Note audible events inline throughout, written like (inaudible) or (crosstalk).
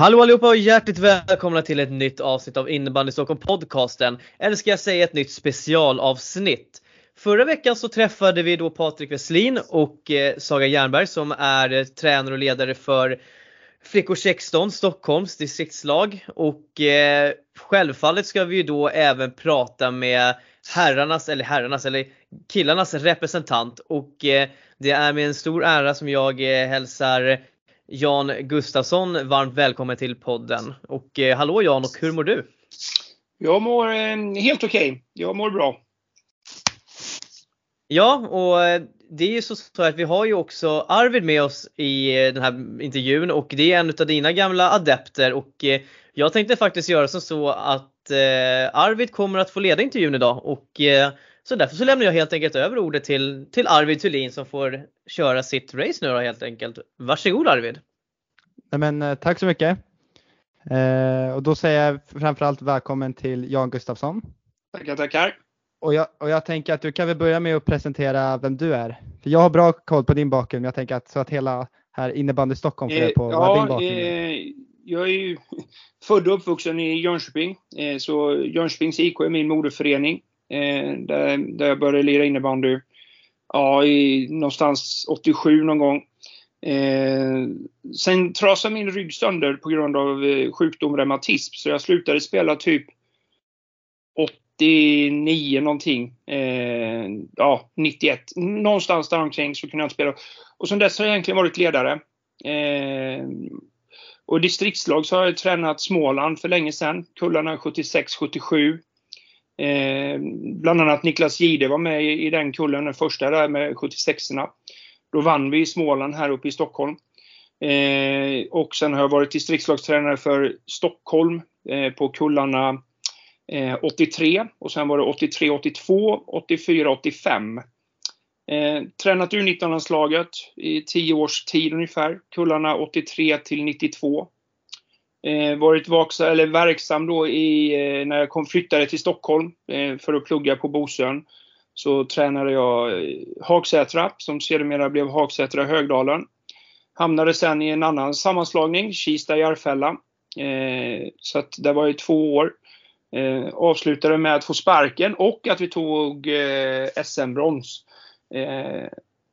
Hallå allihopa och hjärtligt välkomna till ett nytt avsnitt av Innebandy Stockholm podcasten. Eller ska jag säga ett nytt specialavsnitt. Förra veckan så träffade vi då Patrik Westlin och eh, Saga Jernberg som är eh, tränare och ledare för Flickor 16 Stockholms distriktslag och eh, självfallet ska vi ju då även prata med herrarnas eller herrarnas eller killarnas representant och eh, det är med en stor ära som jag eh, hälsar Jan Gustafsson varmt välkommen till podden. Och eh, hallå Jan och hur mår du? Jag mår eh, helt okej. Okay. Jag mår bra. Ja, och eh, det är ju så, så att vi har ju också Arvid med oss i eh, den här intervjun och det är en av dina gamla adepter och eh, jag tänkte faktiskt göra som så att eh, Arvid kommer att få leda intervjun idag och så därför så lämnar jag helt enkelt över ordet till, till Arvid Thulin som får köra sitt race nu då helt enkelt. Varsågod Arvid! Nej, men, eh, tack så mycket! Eh, och då säger jag framförallt välkommen till Jan Gustafsson. Tackar, tackar! Och jag, och jag tänker att du kan väl börja med att presentera vem du är. För jag har bra koll på din bakgrund, men jag tänker att så att hela här innebandy Stockholm får eh, på ja, vad din bakgrund är. Eh, jag är ju (laughs) född och uppvuxen i Jönköping, eh, så Jönköpings IK är min moderförening. Eh, där, där jag började lira innebandy ja, i någonstans 87 någon gång. Eh, sen trasade min rygg sönder på grund av eh, sjukdom reumatism så jag slutade spela typ 89 någonting. Eh, ja, 91. Någonstans där omkring så kunde jag inte spela. Och sen dess har jag egentligen varit ledare. Eh, och i distriktslag så har jag tränat Småland för länge sedan. Kullarna 76-77. Eh, bland annat Niklas Gide var med i, i den kullen, den första där med 76orna. Då vann vi i Småland här uppe i Stockholm. Eh, och sen har jag varit distriktslagstränare för Stockholm eh, på kullarna eh, 83 och sen var det 83, 82, 84, 85. Eh, tränat U19-landslaget i 10 års tid ungefär. Kullarna 83 till 92. Eh, varit vaksa, eller verksam då i, eh, när jag kom, flyttade till Stockholm eh, för att plugga på Bosön. Så tränade jag eh, Hagsätra som sedermera blev Hagsätra Högdalen. Hamnade sen i en annan sammanslagning, Kista Järfälla. Eh, så att det var i två år. Eh, avslutade med att få sparken och att vi tog eh, SM-brons. Eh,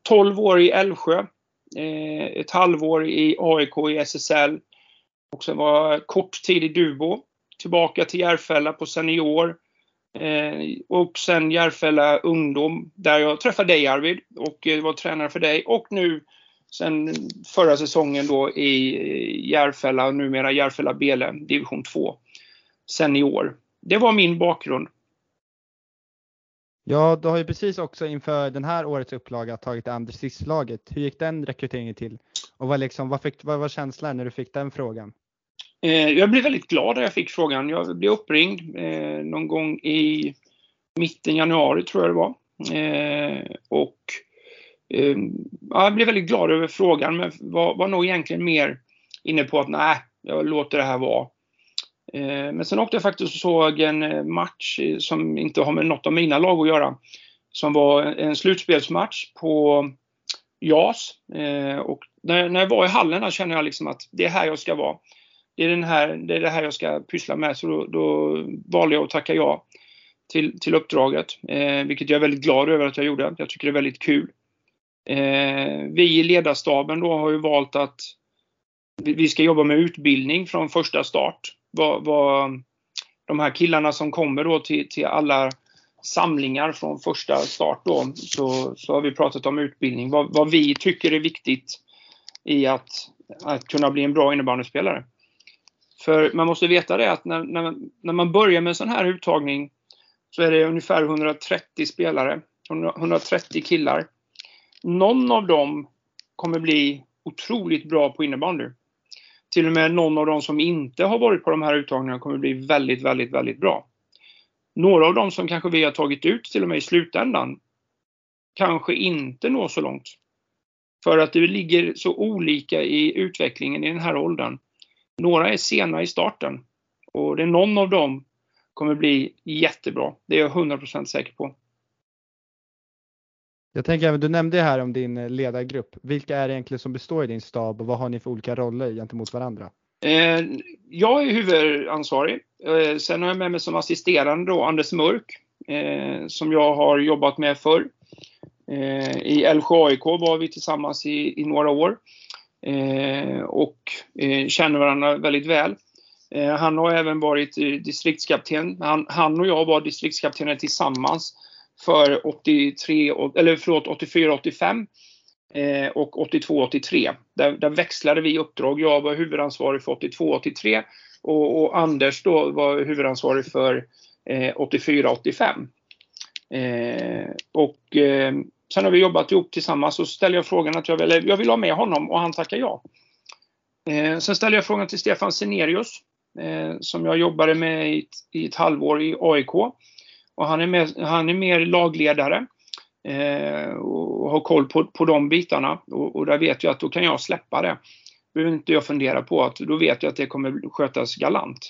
12 år i Älvsjö. Eh, ett halvår i AIK i SSL. Och sen var kort tid i Dubo. Tillbaka till Järfälla på senior. Eh, och sen Järfälla ungdom där jag träffade dig Arvid och eh, var tränare för dig. Och nu sen förra säsongen då i Järfälla, numera Järfälla Bele, division 2 senior det var min bakgrund. Ja, du har ju precis också inför den här årets upplaga tagit Anders Sisslaget. Hur gick den rekryteringen till? Och vad, liksom, vad, fick, vad var känslan när du fick den frågan? Eh, jag blev väldigt glad när jag fick frågan. Jag blev uppringd eh, någon gång i mitten januari tror jag det var. Eh, och ehm, jag blev väldigt glad över frågan men var, var nog egentligen mer inne på att nej, jag låter det här vara. Men sen åkte jag faktiskt och såg en match som inte har med något av mina lag att göra. Som var en slutspelsmatch på JAS. Och när jag var i hallen kände jag liksom att det är här jag ska vara. Det är, den här, det är det här jag ska pyssla med. Så då, då valde jag att tacka ja till, till uppdraget. Eh, vilket jag är väldigt glad över att jag gjorde. Jag tycker det är väldigt kul. Eh, vi i ledarstaben då har ju valt att vi ska jobba med utbildning från första start vad, vad de här killarna som kommer då till, till alla samlingar från första start då, så, så har vi pratat om utbildning. Vad, vad vi tycker är viktigt i att, att kunna bli en bra innebandyspelare. För man måste veta det att när, när, när man börjar med en sån här uttagning så är det ungefär 130 spelare, 130 killar. Någon av dem kommer bli otroligt bra på innebandy till och med någon av de som inte har varit på de här uttagningarna kommer bli väldigt, väldigt, väldigt bra. Några av dem som kanske vi har tagit ut till och med i slutändan kanske inte når så långt. För att det ligger så olika i utvecklingen i den här åldern. Några är sena i starten och det är någon av dem kommer bli jättebra. Det är jag 100% säker på. Jag tänker även, du nämnde här om din eh, ledargrupp. Vilka är det egentligen som består i din stab och vad har ni för olika roller gentemot varandra? Eh, jag är huvudansvarig. Eh, sen har jag med mig som assisterande då Anders Mörk, som jag har jobbat med förr. I Älvsjö AIK var vi tillsammans i, i några år Eh, och eh, känner varandra väldigt väl. Eh, han har även varit eh, distriktskapten. Han, han och jag var distriktskaptener tillsammans för 83, eller förlåt, 84-85 eh, och 82-83. Där, där, växlade vi uppdrag. Jag var huvudansvarig för 82-83 och, och, Anders då var huvudansvarig för eh, 84-85. Eh, och eh, sen har vi jobbat ihop tillsammans och så ställer jag frågan att jag vill, jag vill ha med honom och han tackar ja. Eh, sen ställer jag frågan till Stefan Senerius eh, som jag jobbade med i ett, i ett halvår i AIK. Och han är, med, han är mer lagledare eh, och har koll på, på de bitarna. Och, och, där vet jag att då kan jag släppa det. behöver inte jag fundera på att då vet jag att det kommer skötas galant.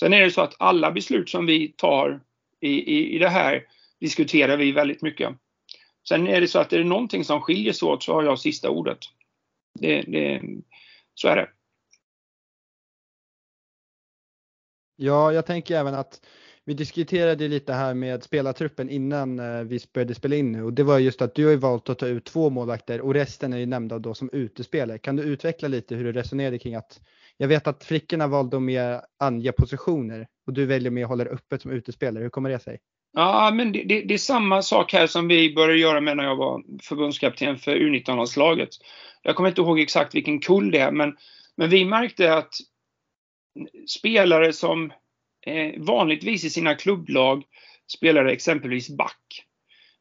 Sen är det så att alla beslut som vi tar i, i, i det här diskuterar vi väldigt mycket. Sen är det så att är det någonting som skiljer sig åt så har jag sista ordet. Det, det, så är det. Ja, jag tänker även att vi diskuterade lite här med spelartruppen innan eh, vi började spela in nu och det var just att du har valt att ta ut två målvakter och resten är ju nämnda då som utespelare. Kan du utveckla lite hur du resonerade kring att jag vet att flickorna valde att mer ange positioner och du väljer mer att hålla det öppet som utespelare. Hur kommer det sig? Ja, men det, det, det, är samma sak här som vi började göra med när jag var förbundskapten för U19-landslaget. Jag kommer inte ihåg exakt vilken kull det är, men, men vi märkte att spelare som eh, vanligtvis i sina klubblag spelade exempelvis back.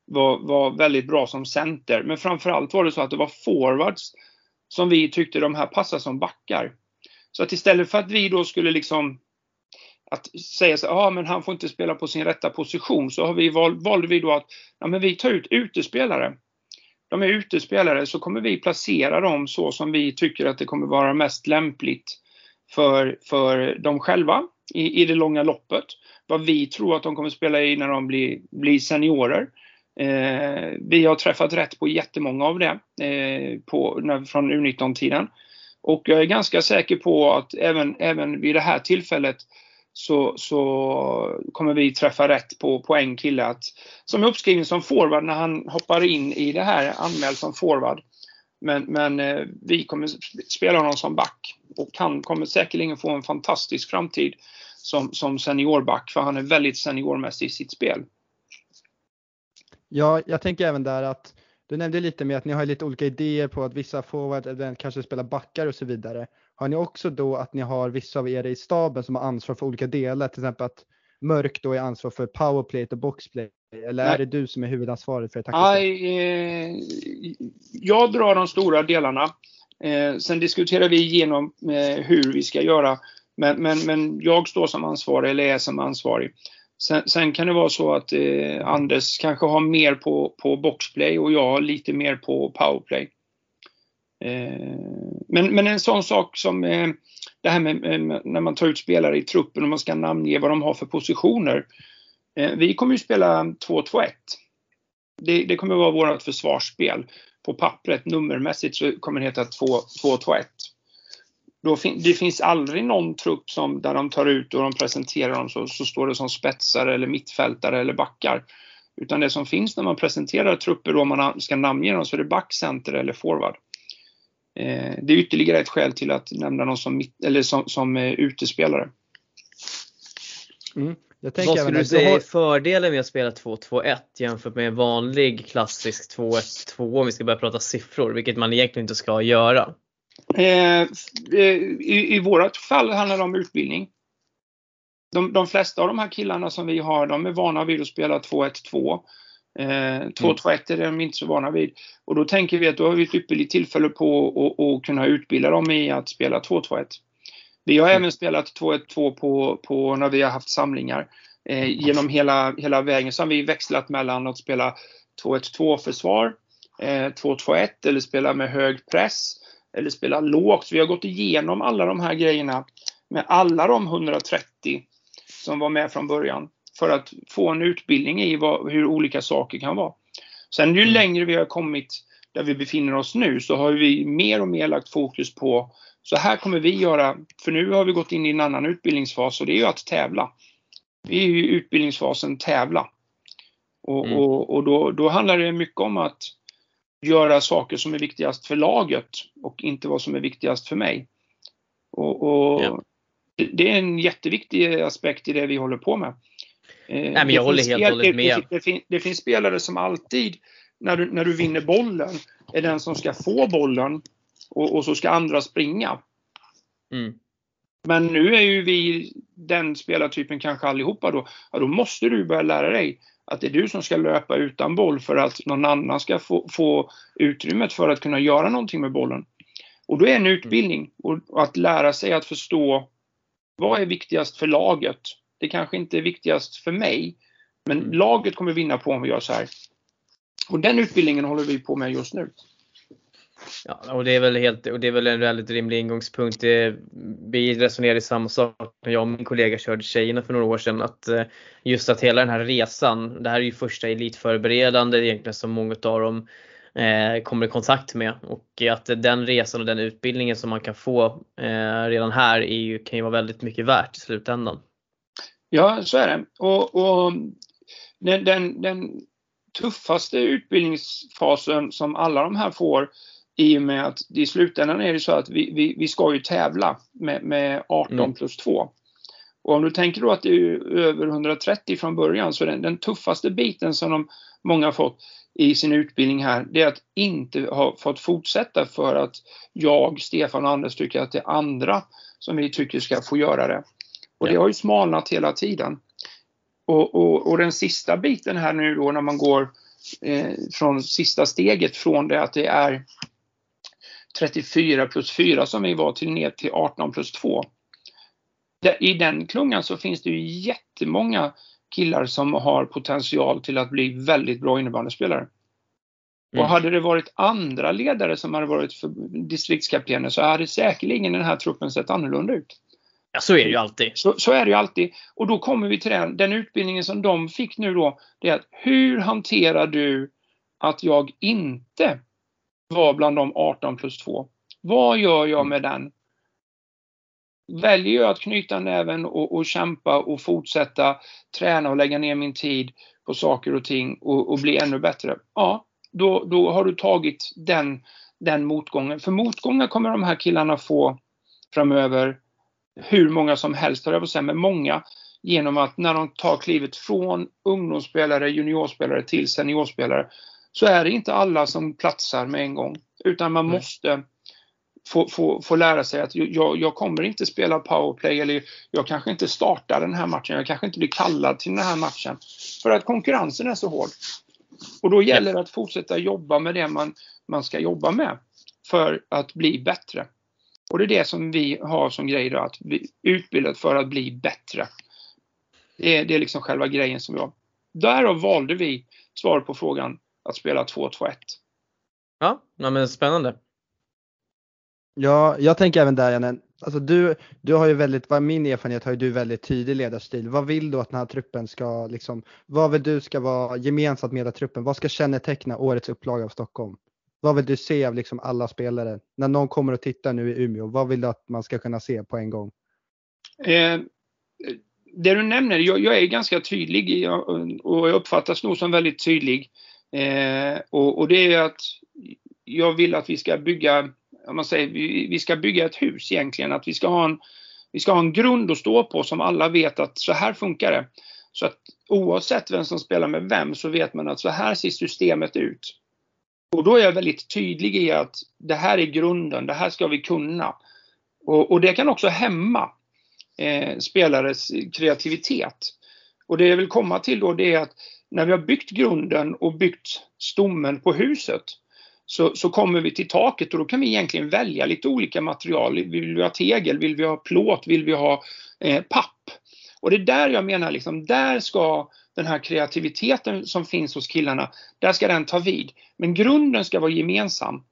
Var, var väldigt bra som center. Men framförallt var det så att det var forwards som vi tyckte de här passade som backar. Så att istället för att vi då skulle liksom att säga så ja ah, men han får inte spela på sin rätta position, så har vi val, valde vi då att ja, men vi tar ut utespelare. De är utespelare, så kommer vi placera dem så som vi tycker att det kommer vara mest lämpligt för, för dem själva i, i det långa loppet. Vad vi tror att de kommer spela i när de blir, blir seniorer. Eh, vi har träffat rätt på jättemånga av det eh, på, när, från U19-tiden. Och jag är ganska säker på att även, även vid det här tillfället så, så kommer vi träffa rätt på, på en kille att, som är uppskriven som forward när han hoppar in i det här anmäld som forward. Men, men eh, vi kommer spela honom som back och han kommer säkerligen få en fantastisk framtid som, som seniorback för han är väldigt seniormässig i sitt spel. Ja, jag tänker även där att du nämnde lite med att ni har lite olika idéer på att vissa forwards kanske spelar backar och så vidare. Har ni också då att ni har vissa av er i staben som har ansvar för olika delar, till exempel att Mörk då är ansvar för powerplay och boxplay? Eller Nej. är det du som är huvudansvarig för det taktiska? Eh, jag drar de stora delarna. Eh, sen diskuterar vi igenom eh, hur vi ska göra. Men, men, men jag står som ansvarig, eller är som ansvarig. Sen, sen kan det vara så att eh, Anders kanske har mer på, på boxplay och jag lite mer på powerplay. Eh, men, men en sån sak som eh, det här med, med, när man tar ut spelare i truppen och man ska namnge vad de har för positioner. Eh, vi kommer ju spela 2-2-1. Det, det kommer vara vårt försvarsspel. På pappret nummermässigt så kommer det heta 2-2-1. Då fin det finns aldrig någon trupp som där de tar ut och de presenterar dem så, så står det som spetsare, eller mittfältare eller backar. Utan det som finns när man presenterar trupper och man ska namnge dem så är det back, center eller forward. Eh, det är ytterligare ett skäl till att nämna dem som, eller som, som eh, utespelare. Mm. Vad skulle du säga är fördelen med att spela 2-2-1 jämfört med en vanlig klassisk 2-1-2 om vi ska börja prata siffror, vilket man egentligen inte ska göra? Eh, i, I vårt fall handlar det om utbildning. De, de, flesta av de här killarna som vi har, de är vana vid att spela 2-1-2. Eh, 2-2-1 är de inte så vana vid. Och då tänker vi att då har vi ett ypperligt tillfälle på att kunna utbilda dem i att spela 2-2-1. Vi har mm. även spelat 2-1-2 på, på när vi har haft samlingar. Eh, genom hela, hela vägen så har vi växlat mellan att spela 2-1-2 försvar, eh, 2-2-1 eller spela med hög press eller spela lågt. vi har gått igenom alla de här grejerna med alla de 130 som var med från början för att få en utbildning i vad, hur olika saker kan vara. Sen ju mm. längre vi har kommit där vi befinner oss nu så har vi mer och mer lagt fokus på så här kommer vi göra, för nu har vi gått in i en annan utbildningsfas och det är ju att tävla. Vi är ju i utbildningsfasen tävla. Och, mm. och, och då, då handlar det mycket om att göra saker som är viktigast för laget och inte vad som är viktigast för mig. Och, och ja. Det är en jätteviktig aspekt i det vi håller på med. Eh, Nej, men jag håller helt och hållet med. Det, det, finns, det, finns spelare som alltid, när du, när du vinner bollen, är den som ska få bollen och, och så ska andra springa. Mm. Men nu är ju vi den spelartypen kanske allihopa då. Ja, då måste du börja lära dig att det är du som ska löpa utan boll för att någon annan ska få, få utrymmet för att kunna göra någonting med bollen. Och då är en utbildning och att lära sig att förstå vad är viktigast för laget? Det kanske inte är viktigast för mig, men mm. laget kommer vinna på om vi gör så här. Och den utbildningen håller vi på med just nu. Ja, och det är väl helt, och det är väl en väldigt rimlig ingångspunkt. Det, vi resonerade samma sak när jag och min kollega körde tjejerna för några år sedan. Att eh, just att hela den här resan, det här är ju första elitförberedande egentligen som många av dem eh, kommer i kontakt med. Och att den resan och den utbildningen som man kan få eh, redan här är ju, kan ju vara väldigt mycket värt i slutändan. Ja, så är det. Och, och den, den, den tuffaste utbildningsfasen som alla de här får i och med att i slutändan är det så att vi, vi, vi ska ju tävla med, med 18 mm. plus 2. Och om du tänker då att det är över 130 från början så den, den tuffaste biten som de, många har fått i sin utbildning här, det är att inte ha fått fortsätta för att jag, Stefan och Anders tycker att det är andra som vi tycker ska få göra det. Och det har ju smalnat hela tiden. Och, och, och den sista biten här nu då när man går eh, från sista steget från det att det är 34 plus 4 som vi var till ner till 18 plus 2. I den klungan så finns det ju jättemånga killar som har potential till att bli väldigt bra innebandyspelare. Mm. Och hade det varit andra ledare som hade varit distriktskaptener så hade säkerligen den här truppen sett annorlunda ut. Ja, så är det ju alltid. Så, så, är det ju alltid. Och då kommer vi till den, den utbildningen som de fick nu då. Det är att hur hanterar du att jag inte var bland de 18 plus 2? Vad gör jag med den? Väljer jag att knyta näven och, och kämpa och fortsätta träna och lägga ner min tid på saker och ting och, och bli ännu bättre? Ja, då, då har du tagit den, den motgången. För motgångar kommer de här killarna få framöver hur många som helst, har jag på säga, men många genom att när de tar klivet från ungdomsspelare, juniorspelare till seniorspelare så är det inte alla som platsar med en gång. Utan man måste få, få, få lära sig att jag, jag kommer inte spela powerplay eller jag kanske inte startar den här matchen. Jag kanske inte blir kallad till den här matchen. För att konkurrensen är så hård. Och då gäller det att fortsätta jobba med det man, man ska jobba med för att bli bättre. Och det är det som vi har som grej då, att vi utbildat för att bli bättre. Det är, det är liksom själva grejen som vi har. Därav valde vi svar på frågan att spela 2-2-1. Ja, men spännande. Ja, jag tänker även där Janne, alltså du, du har ju väldigt, vad min erfarenhet har ju du väldigt tydlig ledarstil. Vad vill du att den här truppen ska liksom, vad vill du ska vara gemensamt med truppen? Vad ska känneteckna årets upplaga av Stockholm? Vad vill du se av liksom alla spelare? När någon kommer och tittar nu i Umeå, vad vill du att man ska kunna se på en gång? Eh, det du nämner, jag, jag är ganska tydlig och jag uppfattas nog som väldigt tydlig. Eh, och, och, det är att jag vill att vi ska bygga, om man säger, vi, vi ska bygga ett hus egentligen. Att vi ska, ha en, vi ska ha en grund att stå på som alla vet att så här funkar det. Så att oavsett vem som spelar med vem så vet man att så här ser systemet ut. Och då är jag väldigt tydlig i att det här är grunden, det här ska vi kunna. Och, och det kan också hämma eh, spelares kreativitet. Och det jag vill komma till då det är att när vi har byggt grunden och byggt stommen på huset så, så kommer vi till taket och då kan vi egentligen välja lite olika material. Vill vi ha tegel? Vill vi ha plåt? Vill vi ha eh, papp? Och det är där jag menar, liksom, där ska den här kreativiteten som finns hos killarna, där ska den ta vid. Men grunden ska vara gemensam.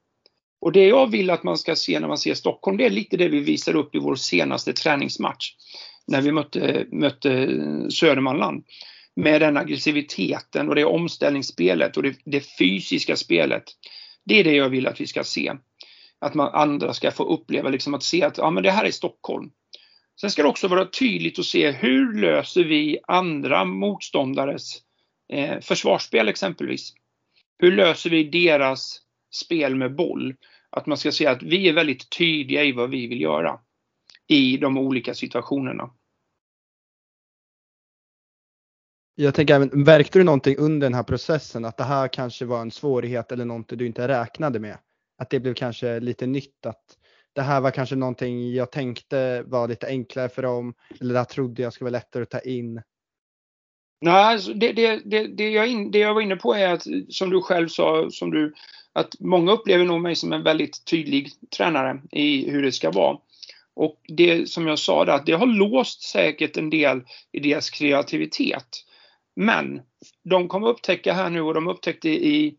Och det jag vill att man ska se när man ser Stockholm, det är lite det vi visar upp i vår senaste träningsmatch. När vi mötte, mötte Södermanland. Med den aggressiviteten och det omställningsspelet och det, det fysiska spelet. Det är det jag vill att vi ska se. att man, andra ska få uppleva liksom att se att ja, men det här är Stockholm. Sen ska det också vara tydligt att se hur löser vi andra motståndares eh, försvarsspel exempelvis. Hur löser vi deras spel med boll? Att man ska se att vi är väldigt tydliga i vad vi vill göra i de olika situationerna. Jag tänker även, märkte du någonting under den här processen att det här kanske var en svårighet eller någonting du inte räknade med? Att det blev kanske lite nytt att det här var kanske någonting jag tänkte var lite enklare för dem eller det här trodde jag skulle vara lättare att ta in? Nej, alltså det, det, det, det, jag in, det jag var inne på är att, som du själv sa, som du, att många upplever nog mig som en väldigt tydlig tränare i hur det ska vara. Och det som jag sa där, att det har låst säkert en del i deras kreativitet. Men de kommer upptäcka här nu och de upptäckte i,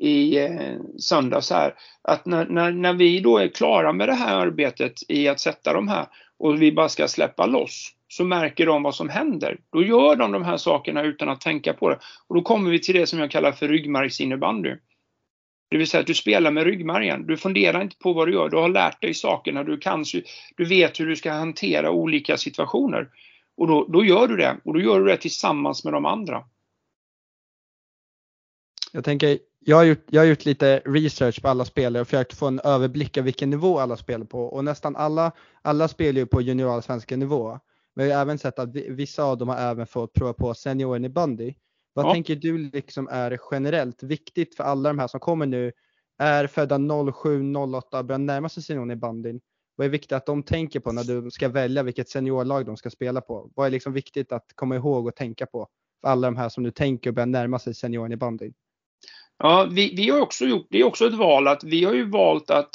i eh, söndags här att när, när, när vi då är klara med det här arbetet i att sätta de här och vi bara ska släppa loss så märker de vad som händer. Då gör de de här sakerna utan att tänka på det. Och då kommer vi till det som jag kallar för ryggmärgsinnebandy. Det vill säga att du spelar med ryggmärgen. Du funderar inte på vad du gör. Du har lärt dig sakerna. Du, kan, du vet hur du ska hantera olika situationer. Och då, då gör du det. Och då gör du det tillsammans med de andra. Jag tänker, jag har, gjort, jag har gjort lite research på alla spelare och försökt få en överblick av vilken nivå alla spelar på. Och nästan alla, alla spelar ju på juniorallsvenska nivå. Men jag har även sett att vissa av dem har även fått prova på senioren i bandy. Vad ja. tänker du liksom är generellt viktigt för alla de här som kommer nu, är födda 07, 08, börjar närma sig senioren i bandyn? Vad är viktigt att de tänker på när du ska välja vilket seniorlag de ska spela på? Vad är liksom viktigt att komma ihåg och tänka på för alla de här som nu tänker och börjar närma sig senioren i bandyn? Ja, vi, vi har också gjort, det är också ett val att vi har ju valt att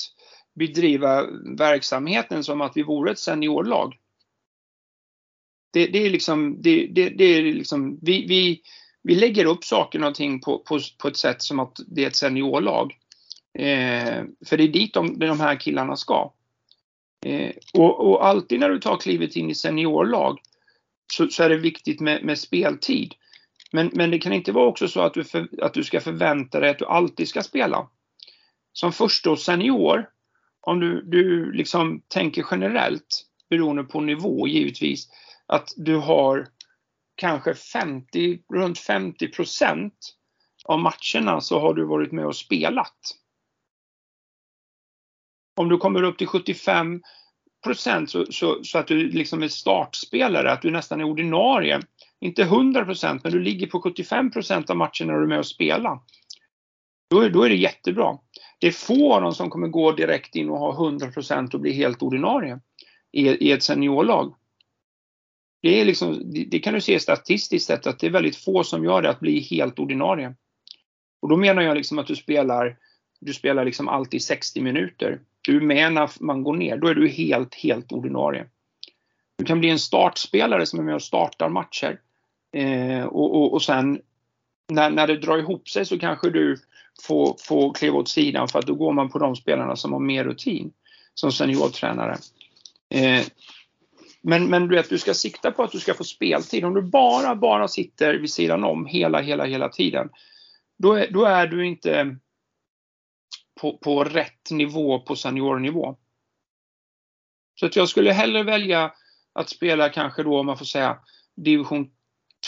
bedriva verksamheten som att vi vore ett seniorlag. Det, det är liksom, det, det, det, är liksom vi, vi, vi lägger upp saker och ting på, på, på ett sätt som att det är ett seniorlag. Eh, för det är dit de, de här killarna ska. Eh, och, och, alltid när du tar klivet in i seniorlag så, så är det viktigt med, med speltid. Men, men, det kan inte vara också så att du, för, att du ska förvänta dig att du alltid ska spela. Som första senior, om du, du liksom tänker generellt, beroende på nivå givetvis, att du har kanske 50, runt 50 procent av matcherna så har du varit med och spelat. Om du kommer upp till 75 procent så, så, så, att du liksom är startspelare, att du nästan är ordinarie. Inte 100 procent, men du ligger på 75 procent av matcherna när du är med och spelar. Då är, då är det jättebra. Det är få av dem som kommer gå direkt in och ha 100 procent och bli helt ordinarie i, i ett seniorlag. Det, är liksom, det kan du se statistiskt sett att det är väldigt få som gör det, att bli helt ordinarie. Och då menar jag liksom att du spelar, du spelar liksom alltid 60 minuter. Du är med när man går ner, då är du helt, helt ordinarie. Du kan bli en startspelare som är med och startar matcher. Eh, och, och, och sen när, när det drar ihop sig så kanske du får, får kliva åt sidan för att då går man på de spelarna som har mer rutin som seniortränare. Eh, men, men du vet, du ska sikta på att du ska få speltid. Om du bara, bara sitter vid sidan om hela, hela, hela tiden, då är, då är du inte på, på rätt nivå på seniornivå. Så att jag skulle hellre välja att spela kanske då, om man får säga, division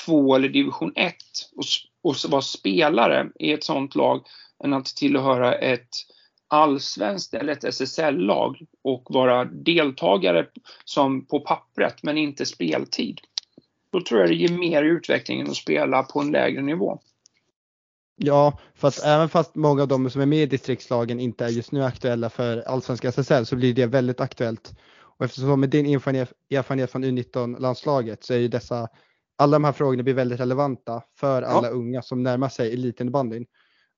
2 eller division 1 och, och vara spelare i ett sånt lag än att tillhöra ett allsvenskt eller ett SSL-lag och vara deltagare som på pappret men inte speltid. Då tror jag det ger mer i utvecklingen att spela på en lägre nivå. Ja, för att även fast många av de som är med i distriktslagen inte är just nu aktuella för allsvenska SSL så blir det väldigt aktuellt. Och eftersom med din erfarenhet, från U19-landslaget så är ju dessa, alla de här frågorna blir väldigt relevanta för alla ja. unga som närmar sig elitbandyn.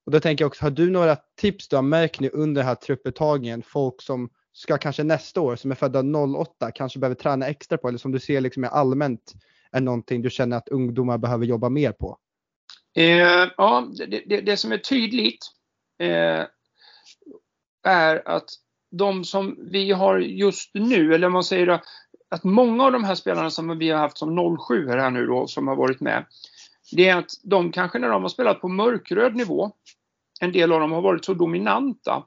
Och då tänker jag också, har du några tips du har märkt nu under den här trupputtagningen? Folk som ska kanske nästa år, som är födda 08, kanske behöver träna extra på eller som du ser liksom är allmänt är någonting du känner att ungdomar behöver jobba mer på? Eh, ja, det, det, det, som är tydligt eh, är att de som vi har just nu, eller man säger då, att många av de här spelarna som vi har haft som 07 här nu då, som har varit med, det är att de kanske när de har spelat på mörkröd nivå, en del av dem har varit så dominanta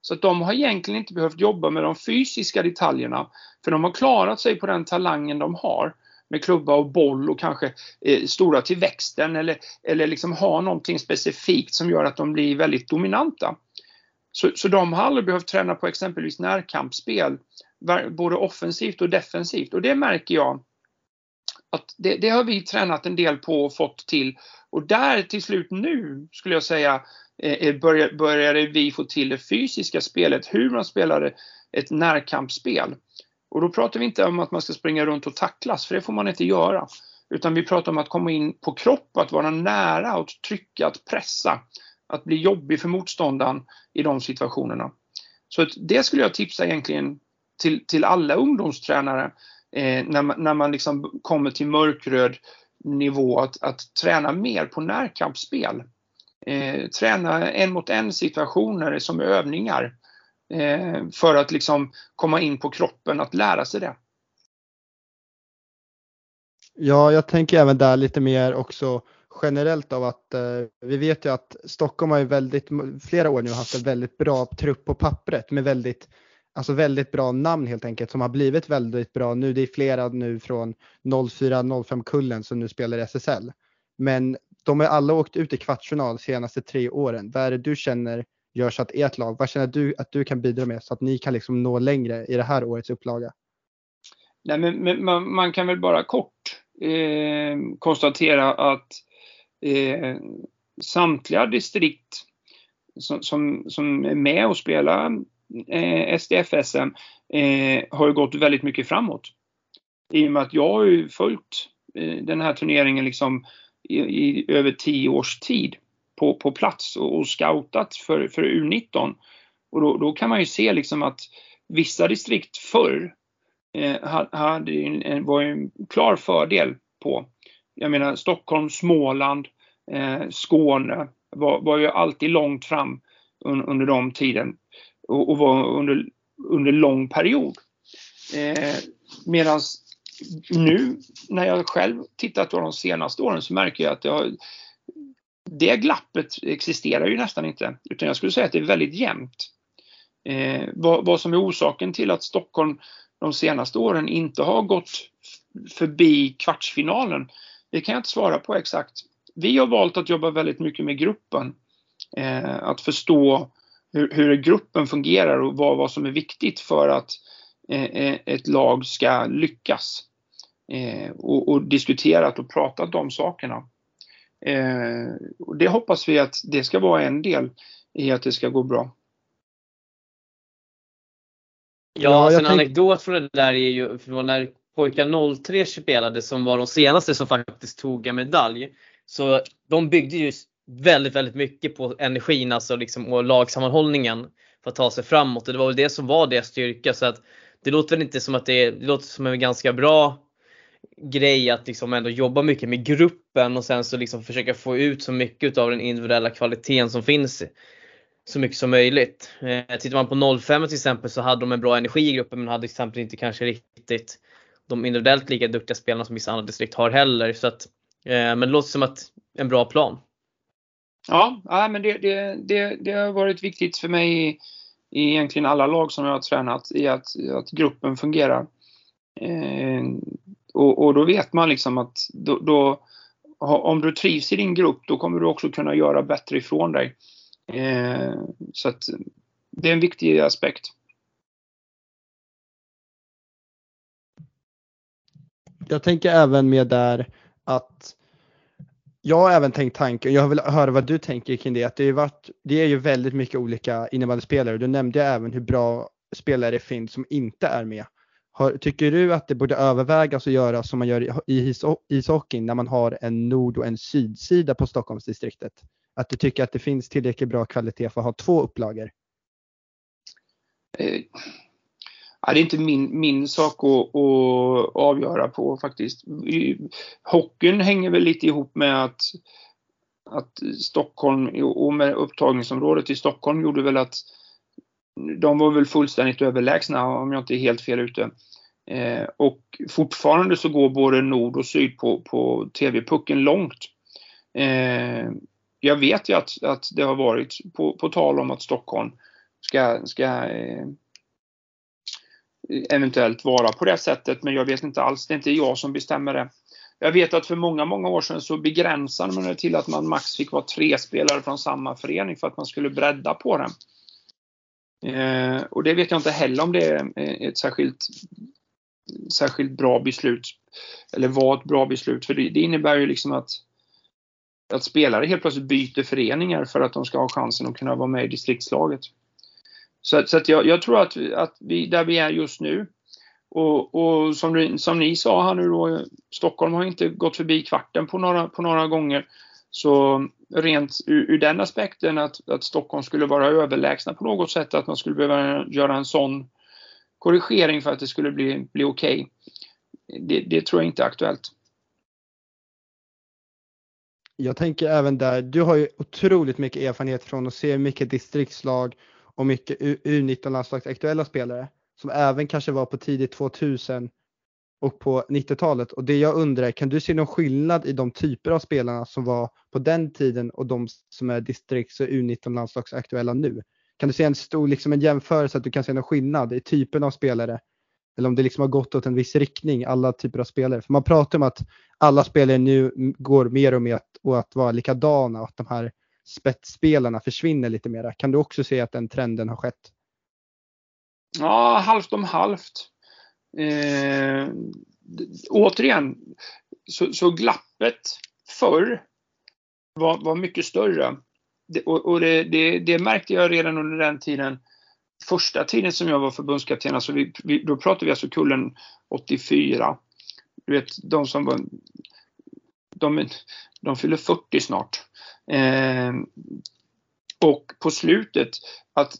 Så att de har egentligen inte behövt jobba med de fysiska detaljerna. För de har klarat sig på den talangen de har. Med klubba och boll och kanske eh, stora till växten eller, eller liksom ha någonting specifikt som gör att de blir väldigt dominanta. Så, så de har aldrig behövt träna på exempelvis närkampsspel, både offensivt och defensivt. Och det märker jag att det, det, har vi tränat en del på och fått till. Och där till slut nu skulle jag säga eh, eh började, började vi få till det fysiska spelet, hur man spelade ett närkampsspel. Och då pratar vi inte om att man ska springa runt och tacklas, för det får man inte göra. Utan vi pratar om att komma in på kropp, att vara nära, att trycka, att pressa. Att bli jobbig för motståndaren i de situationerna. Så det skulle jag tipsa egentligen till, till alla ungdomstränare eh, när man, när man liksom kommer till mörkröd nivå att, att träna mer på närkampsspel. Eh, träna en mot en situationer som övningar Eh, för att liksom komma in på kroppen, att lära sig det. Ja, jag tänker även där lite mer också generellt av att eh, vi vet ju att Stockholm har ju väldigt, flera år nu haft en väldigt bra trupp på pappret med väldigt, alltså väldigt bra namn helt enkelt som har blivit väldigt bra nu. Det är flera nu från 04-05 kullen som nu spelar i SSL. Men de har alla åkt ut i kvartsfinal de senaste tre åren. Vad är det du känner gör så att ert lag, vad känner du att du kan bidra med så att ni kan liksom nå längre i det här årets upplaga? Nej, men, men man, man, kan väl bara kort eh, konstatera att eh, samtliga distrikt som, som, som, är med och spelar eh, SDF-SM eh, har ju gått väldigt mycket framåt. I och med att jag har ju följt eh, den här turneringen liksom i, i, över tio års tid på, på plats och, och scoutat för, för U19. Och då, då, kan man ju se liksom att vissa distrikt förr eh, hade en, var en klar fördel på. Jag menar Stockholm, Småland, eh, Skåne var, var ju alltid långt fram un, under de tiden och, och, var under, under lång period. Eh, Medan nu när jag själv tittat på de senaste åren så märker jag att det har det glappet existerar ju nästan inte. Utan jag skulle säga att det är väldigt jämnt. Eh, vad, vad, som är orsaken till att Stockholm de senaste åren inte har gått förbi kvartsfinalen, det kan jag inte svara på exakt. Vi har valt att jobba väldigt mycket med gruppen. Eh, att förstå hur, hur, gruppen fungerar och vad, vad som är viktigt för att eh, eh ett lag ska lyckas. Eh, och, och, diskuterat och pratat om sakerna. Eh, och det hoppas vi att det ska vara en del i att det ska gå bra. Ja, ja alltså en tänk... anekdot från det där är ju från när pojkar 03 spelade som var de senaste som faktiskt tog en medalj. Så de byggde ju väldigt, väldigt mycket på energin alltså liksom, och lagsammanhållningen för att ta sig framåt. Och det var väl det som var deras styrka. Så att det låter väl inte som att det, det låter som en ganska bra grej att liksom ändå jobba mycket med gruppen och sen så liksom försöka få ut så mycket av den individuella kvaliteten som finns så mycket som möjligt. Eh, tittar man på 05 till exempel så hade de en bra energi i gruppen men hade till exempel inte kanske riktigt de individuellt lika duktiga spelarna som vissa andra distrikt har heller. Så att, eh, men det låter som att en bra plan. Ja, ja men det, det, det, det har varit viktigt för mig i, i egentligen alla lag som jag har tränat i att, att gruppen fungerar. Eh, och, och, då vet man liksom att då, då, om du trivs i din grupp då kommer du också kunna göra bättre ifrån dig. Eh, så att det är en viktig aspekt. Jag tänker även med där att jag har även tänkt tanken, jag vill höra vad du tänker kring det, att det är, varit, det är ju väldigt mycket olika innebandyspelare. Du nämnde även hur bra spelare det finns som inte är med. Har, tycker du att det borde övervägas att göra som man gör i ishockeyn när man har en nord och en sydsida på Stockholmsdistriktet? Att du tycker att det finns tillräckligt bra kvalitet för att ha två upplagor? Eh, det är inte min, min sak att, att avgöra på faktiskt. Hockeyn hänger väl lite ihop med att, att Stockholm och med upptagningsområdet i Stockholm gjorde väl att de var väl fullständigt överlägsna om jag inte är helt fel ute. Eh, och fortfarande så går både nord och syd på, på TV-pucken långt. Eh, jag vet ju att, att det har varit på, på tal om att Stockholm ska, ska eh, eventuellt vara på det sättet, men jag vet inte alls. Det är inte jag som bestämmer det. Jag vet att för många, många år sedan så begränsade man det till att man max fick vara tre spelare från samma förening för att man skulle bredda på den. Eh, och det vet jag inte heller om det är eh, ett särskilt, särskilt bra beslut. Eller var ett bra beslut. För det, det innebär ju liksom att, att spelare helt plötsligt byter föreningar för att de ska ha chansen att kunna vara med i distriktslaget. Så, så att jag, jag, tror att, att vi, där vi är just nu och, och som, som, ni sa här nu då, Stockholm har inte gått förbi kvarten på några, på några gånger. Så rent ur, ur den aspekten att, att Stockholm skulle vara överlägsna på något sätt, att man skulle behöva göra en sån korrigering för att det skulle bli, bli okej. Okay. Det, det tror jag inte är aktuellt. Jag tänker även där, du har ju otroligt mycket erfarenhet från att se mycket distriktslag och mycket U19-landslags aktuella spelare som även kanske var på tidigt 2000 och på 90-talet. Och det jag undrar, kan du se någon skillnad i de typer av spelarna som var på den tiden och de som är distrikts och U19 landslagsaktuella nu? Kan du se en stor liksom en jämförelse att du kan se någon skillnad i typen av spelare? Eller om det liksom har gått åt en viss riktning, alla typer av spelare. För man pratar om att alla spelare nu går mer och mer åt att vara likadana och att de här spetsspelarna försvinner lite mera. Kan du också se att den trenden har skett? Ja, halvt om halvt. Eh, återigen, så, så, glappet förr var, var mycket större. Det, och, och det, det, det, märkte jag redan under den tiden. Första tiden som jag var förbundskapten, alltså vi, vi, då pratade vi alltså kullen 84. Du vet, de som var de, de fyller 40 snart. Eh, och på slutet att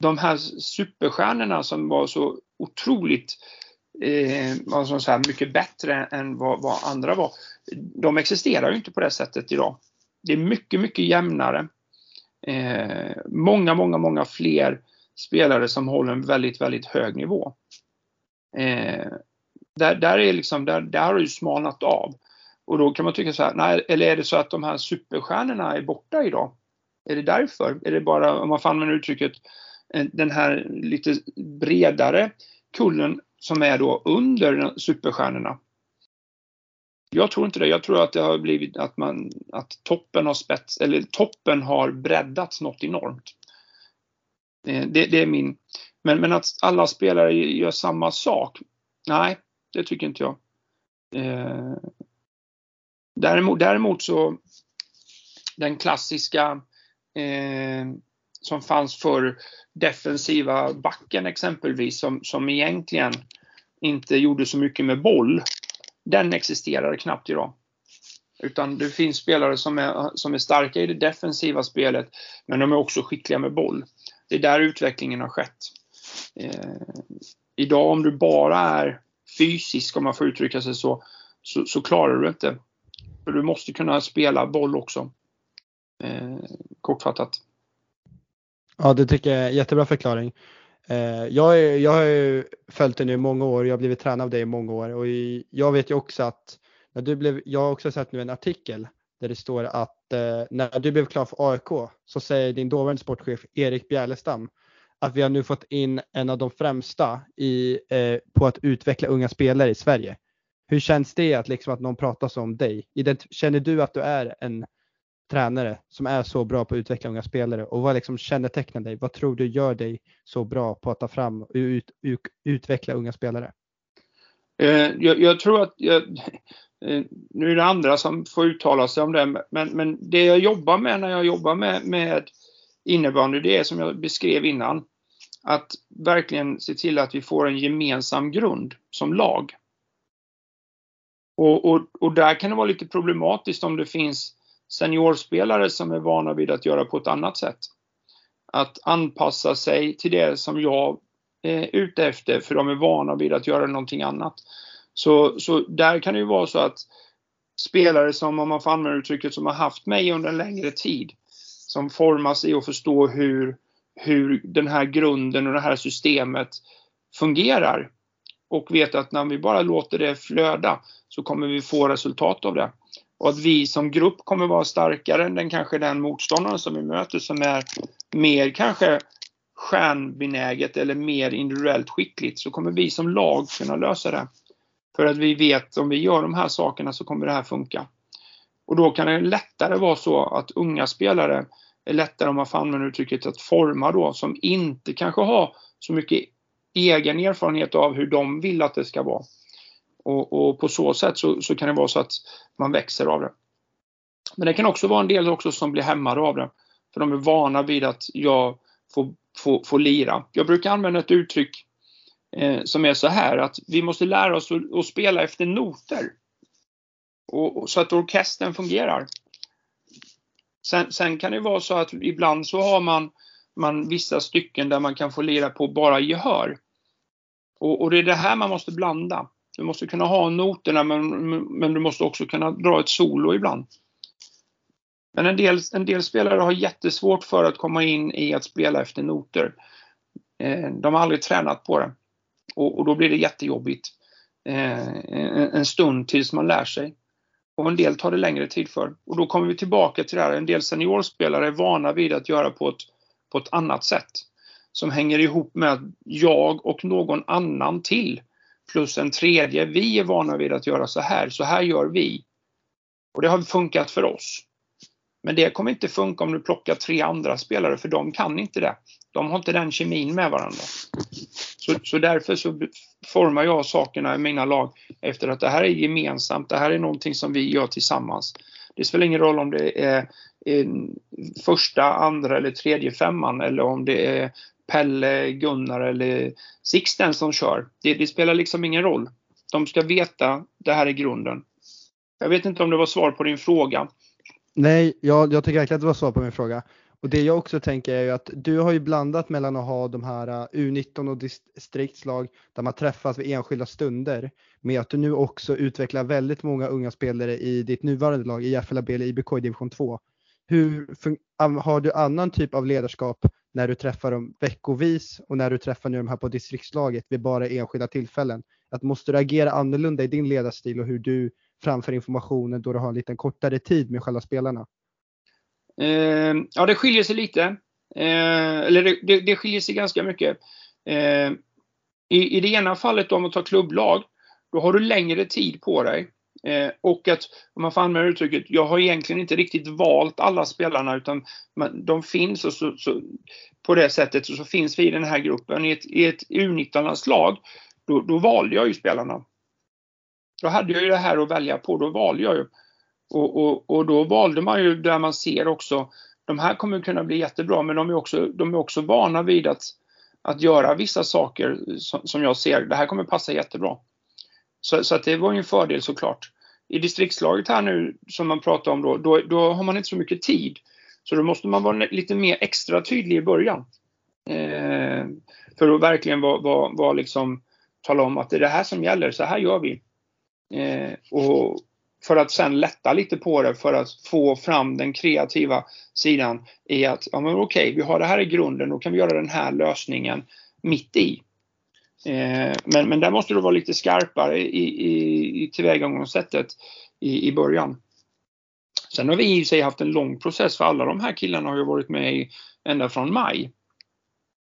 de här superstjärnorna som var så otroligt eh, alltså så här, mycket bättre än vad, vad, andra var. De existerar ju inte på det sättet idag. Det är mycket, mycket jämnare. Eh, många, många, många fler spelare som håller en väldigt, väldigt hög nivå. Eh, där, där, är liksom, där, där har det ju smalnat av. Och då kan man tycka så här, nej, eller är det så att de här superstjärnorna är borta idag? Är det därför? Är det bara, om man får använda uttrycket, eh, Eh, den här lite bredare kullen som är då under superstjärnorna? Jag tror inte det. Jag tror att det har blivit att man, att toppen har spets, eller toppen har breddats något enormt. Eh, det, det är min, men, men att alla spelare gör samma sak? Nej, det tycker inte jag. Eh, däremot, däremot så den klassiska eh, som fanns för defensiva backen exempelvis som, som egentligen inte gjorde så mycket med boll. Den existerar knappt idag. Utan det finns spelare som är, som är starka i det defensiva spelet men de är också skickliga med boll. Det är där utvecklingen har skett. Eh, idag om du bara är fysisk, om man får uttrycka sig så, så, så klarar du inte för du måste kunna spela boll också. Eh, kortfattat. Ja, det tycker jag är en jättebra förklaring. Eh, jag, är, jag har ju följt dig nu i många år, jag har blivit tränad av dig i många år och jag vet ju också att när du blev, jag har också sett nu en artikel där det står att eh, när du blev klar för AIK så säger din dåvarande sportchef Erik Bjärlestam att vi har nu fått in en av de främsta i, eh, på att utveckla unga spelare i Sverige. Hur känns det att, liksom, att någon pratar så om dig? Känner du att du är en tränare som är så bra på att utveckla unga spelare och vad liksom kännetecknar dig? Vad tror du gör dig så bra på att ta fram och ut, ut, utveckla unga spelare? Eh, jag, jag, tror att jag, eh, nu är det andra som får uttala sig om det, men, men det jag jobbar med när jag jobbar med, med innebandy, det är som jag beskrev innan, att verkligen se till att vi får en gemensam grund som lag. Och, och, och där kan det vara lite problematiskt om det finns seniorspelare som är vana vid att göra på ett annat sätt. Att anpassa sig till det som jag eh, är ute efter för de är vana vid att göra någonting annat. Så, så där kan det ju vara så att spelare som, om man får använda uttrycket, som har haft mig under en längre tid, som formas i att förstå hur, hur den här grunden och det här systemet fungerar och vet att när vi bara låter det flöda så kommer vi få resultat av det. Och att vi som grupp kommer vara starkare än den kanske den motståndaren som vi möter som är mer kanske stjärnbenäget eller mer individuellt skickligt så kommer vi som lag kunna lösa det. För att vi vet om vi gör de här sakerna så kommer det här funka. Och då kan det lättare vara så att unga spelare är lättare, om man får använda uttrycket, att forma då som inte kanske har så mycket egen erfarenhet av hur de vill att det ska vara. Och, och på så sätt så, så, kan det vara så att man växer av det. Men det kan också vara en del också som blir hämmade av det. För de är vana vid att jag får, får, får lira. Jag brukar använda ett uttryck eh, som är så här att vi måste lära oss att, att spela efter noter. Och, och, så att orkestern fungerar. Sen, sen, kan det vara så att ibland så har man, man vissa stycken där man kan få lira på bara gehör. Och, och det är det här man måste blanda. Du måste kunna ha noterna men, men du måste också kunna dra ett solo ibland. Men en del, en del spelare har jättesvårt för att komma in i att spela efter noter. Eh, de har aldrig tränat på det. Och, och då blir det jättejobbigt eh, en, en stund tills man lär sig. Och en del tar det längre tid för. Och då kommer vi tillbaka till det här, en del seniorspelare är vana vid att göra på ett, på ett annat sätt. Som hänger ihop med att jag och någon annan till plus en tredje, vi är vana vid att göra så här, så här gör vi. Och det har funkat för oss. Men det kommer inte funka om du plockar tre andra spelare för de kan inte det. De har inte den kemin med varandra. Så, så därför så formar jag sakerna i mina lag efter att det här är gemensamt, det här är någonting som vi gör tillsammans. Det spelar ingen roll om det är eh, första, andra eller tredje femman eller om det är Pelle, Gunnar eller Sixten som kör. Det, det, spelar liksom ingen roll. De ska veta det här är grunden. Jag vet inte om det var svar på din fråga. Nej, jag, jag tycker verkligen att det var svar på min fråga. Och det jag också tänker är ju att du har ju blandat mellan att ha de här uh, U19 och distriktslag där man träffas vid enskilda stunder med att du nu också utvecklar väldigt många unga spelare i ditt nuvarande lag i FLAB eller IBK i division 2. Hur har du annan typ av ledarskap när du träffar dem veckovis och när du träffar nu de här på distriktslaget vid bara enskilda tillfällen? Att måste du agera annorlunda i din ledarstil och hur du framför informationen då du har en lite kortare tid med själva spelarna? Eh, ja, det skiljer sig lite. Eh, eller det, det, det, skiljer sig ganska mycket. Eh, i, I det ena fallet om man tar klubblag, då har du längre tid på dig. Eh, och att, om man får använda uttrycket, jag har egentligen inte riktigt valt alla spelarna utan man, de finns och så, så, på det sättet så, så finns vi i den här gruppen. I ett, i ett U19-landslag, då, då valde jag ju spelarna. Då hade jag ju det här att välja på, då valde jag ju. Och, och, och då valde man ju där man ser också, de här kommer kunna bli jättebra men de är också, de är också vana vid att, att göra vissa saker som, som jag ser, det här kommer passa jättebra. Så, så att det var ju en fördel såklart. I distriktslaget här nu som man pratar om då, då, då, har man inte så mycket tid. Så då måste man vara lite mer extra tydlig i början. Eh, för att verkligen vara, vara, vara liksom, tala om att det är det här som gäller, så här gör vi. Eh, och för att sen lätta lite på det för att få fram den kreativa sidan i att, ja men okej, vi har det här i grunden, då kan vi göra den här lösningen mitt i. Eh, men, men där måste du vara lite skarpare i, i, i tillvägagångssättet i, i början. Sen har vi i sig haft en lång process för alla de här killarna har ju varit med ända från maj.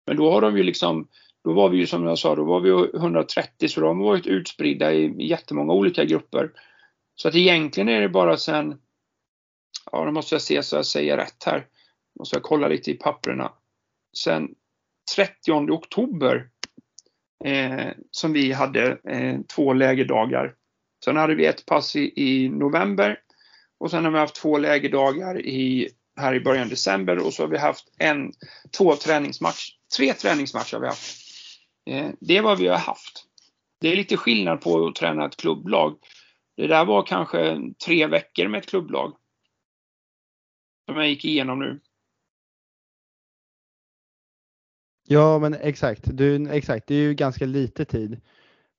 Men då har de ju liksom, då var vi ju som jag sa, då var vi 130 så de har varit utspridda i jättemånga olika grupper. Så att egentligen är det bara sen, ja då måste jag se så jag säger rätt här, måste jag kolla lite i papperna. Sen 30 oktober eh, som vi hade eh, två lägerdagar. Sen hade vi ett pass i, i, november och sen har vi haft två lägerdagar i, här i början av december och så har vi haft en, två träningsmatcher. Tre träningsmatcher har vi haft. Eh, det är vad vi har haft. Det är lite skillnad på att träna ett klubblag. Det där var kanske tre veckor med ett klubblag. Som jag gick igenom nu. Ja men exakt, du, exakt, det är ju ganska lite tid.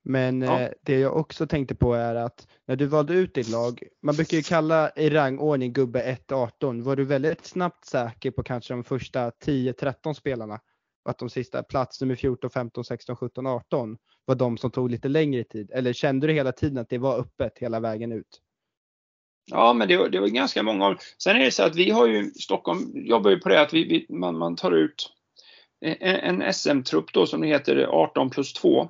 Men ja. eh, det jag också tänkte på är att när du valde ut ditt lag, man brukar ju kalla i rangordning gubbe 1-18, var du väldigt snabbt säker på kanske de första 10-13 spelarna? Och att de sista, plats nummer 14, 15, 16, 17, 18 var de som tog lite längre tid? Eller kände du hela tiden att det var öppet hela vägen ut? Ja, men det var, det var ganska många. Sen är det så att vi har ju, Stockholm jobbar ju på det att vi, vi man, man tar ut en, SM-trupp då som det heter 18 plus 2.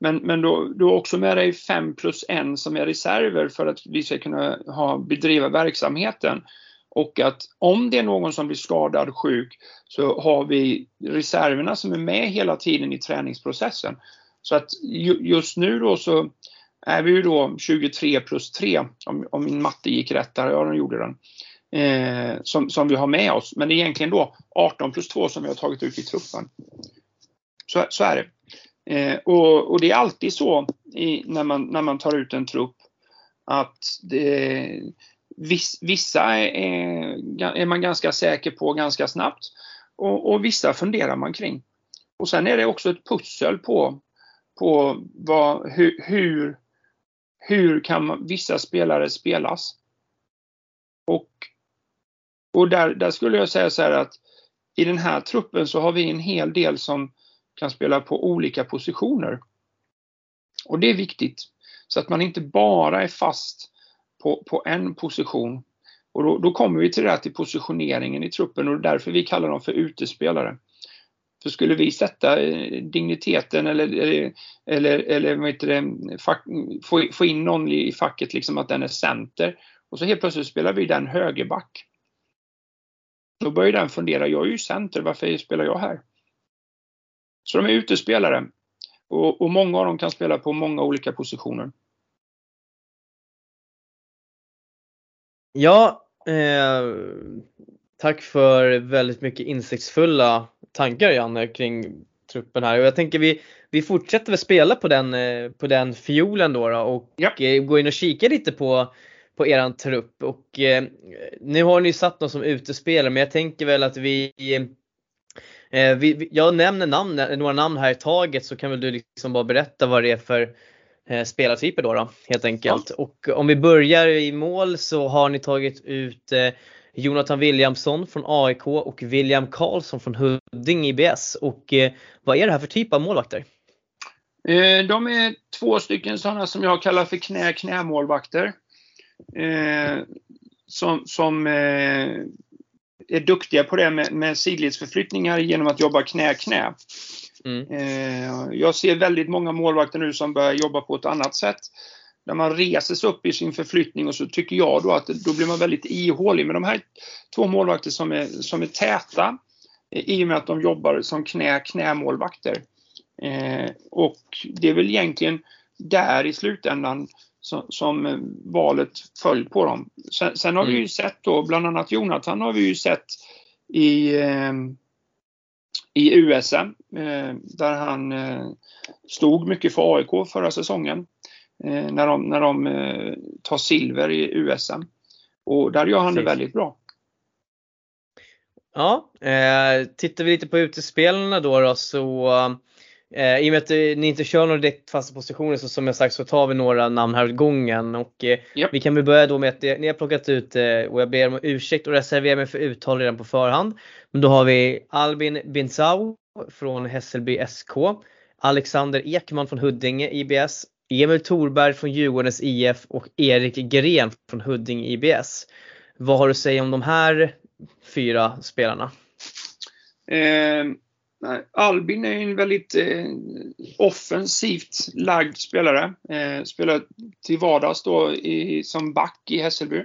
Men, men då, du har också med dig 5 plus 1 som är reserver för att vi ska kunna ha, bedriva verksamheten. Och att om det är någon som blir skadad, sjuk, så har vi reserverna som är med hela tiden i träningsprocessen. Så att just nu då så är vi ju då 23 plus 3, om, om min matte gick rätt där, ja den gjorde den, eh, som, som vi har med oss. Men det är egentligen då 18 plus 2 som vi har tagit ut i truppen. Så, så är det. Eh, och, och, det är alltid så i, när, man, när man tar ut en trupp att det, viss, vissa är, är, man ganska säker på ganska snabbt och, och, vissa funderar man kring. Och sen är det också ett pussel på, på vad, hur, hur, hur kan man, vissa spelare spelas. Och, och där, där skulle jag säga så här att i den här truppen så har vi en hel del som kan spela på olika positioner. Och det är viktigt. Så att man inte bara är fast på, på en position. Och då, då kommer vi till det här till positioneringen i truppen och därför vi kallar dem för utespelare. För skulle vi sätta eh, digniteten eller, eller, eller, eller vad heter det, fack, få, få in någon i facket liksom att den är center och så helt plötsligt spelar vi den högerback. Då börjar den fundera, jag är ju center, varför spelar jag här? Så de är utespelare. Och, och många av dem kan spela på många olika positioner. Ja, eh, tack för väldigt mycket insiktsfulla tankar Janne kring truppen här. Och jag tänker vi, vi fortsätter väl spela på den, eh, på den fiolen då, då och ja. Eh, gå in och kika lite på, på eran trupp. Och eh, nu har ni satt dem som utespelare men jag tänker väl att vi Eh, vi, jag nämner namn, några namn här i taget så kan väl du liksom bara berätta vad det är för eh, spelartyper då, då helt enkelt. Ja. Och om vi börjar i mål så har ni tagit ut eh, Jonathan Williamson från AIK och William Karlsson från Huddinge IBS. Och eh, vad är det här för typ av målvakter? Eh, de är två stycken sådana som jag kallar för knä-knämålvakter. Eh, som, som är duktiga på det med, med sidledsförflyttningar genom att jobba knä-knä. Mm. Eh, jag ser väldigt många målvakter nu som börjar jobba på ett annat sätt. När man reser sig upp i sin förflyttning och så tycker jag då att då blir man väldigt ihålig. Men de här två målvakter som är, som är täta i och med att de jobbar som knä-knämålvakter. Eh, och det är väl egentligen där i slutändan som, som eh, valet föll på dem. Sen, sen har mm. vi ju sett då, bland annat Jonathan har vi ju sett i, eh, i USM eh, där han eh, stod mycket för AIK förra säsongen. Eh, när de, när de eh, tar silver i USM. Och där gör han Precis. det väldigt bra. Ja, eh, tittar vi lite på utespelarna då, då så Eh, I och med att eh, ni inte kör några direkt fasta positioner så som jag sagt så tar vi några namn här åt gången. Och, eh, yep. Vi kan väl börja då med att eh, ni har plockat ut, eh, och jag ber om ursäkt och reserverar mig för uttal redan på förhand. Men då har vi Albin Binzau från Hässelby SK. Alexander Ekman från Huddinge IBS. Emil Thorberg från Djurgårdens IF och Erik Gren från Huddinge IBS. Vad har du att säga om de här fyra spelarna? Eh, Nej, Albin är en väldigt eh, offensivt lagd spelare. Eh, spelar till vardags då i, som back i Hässelby.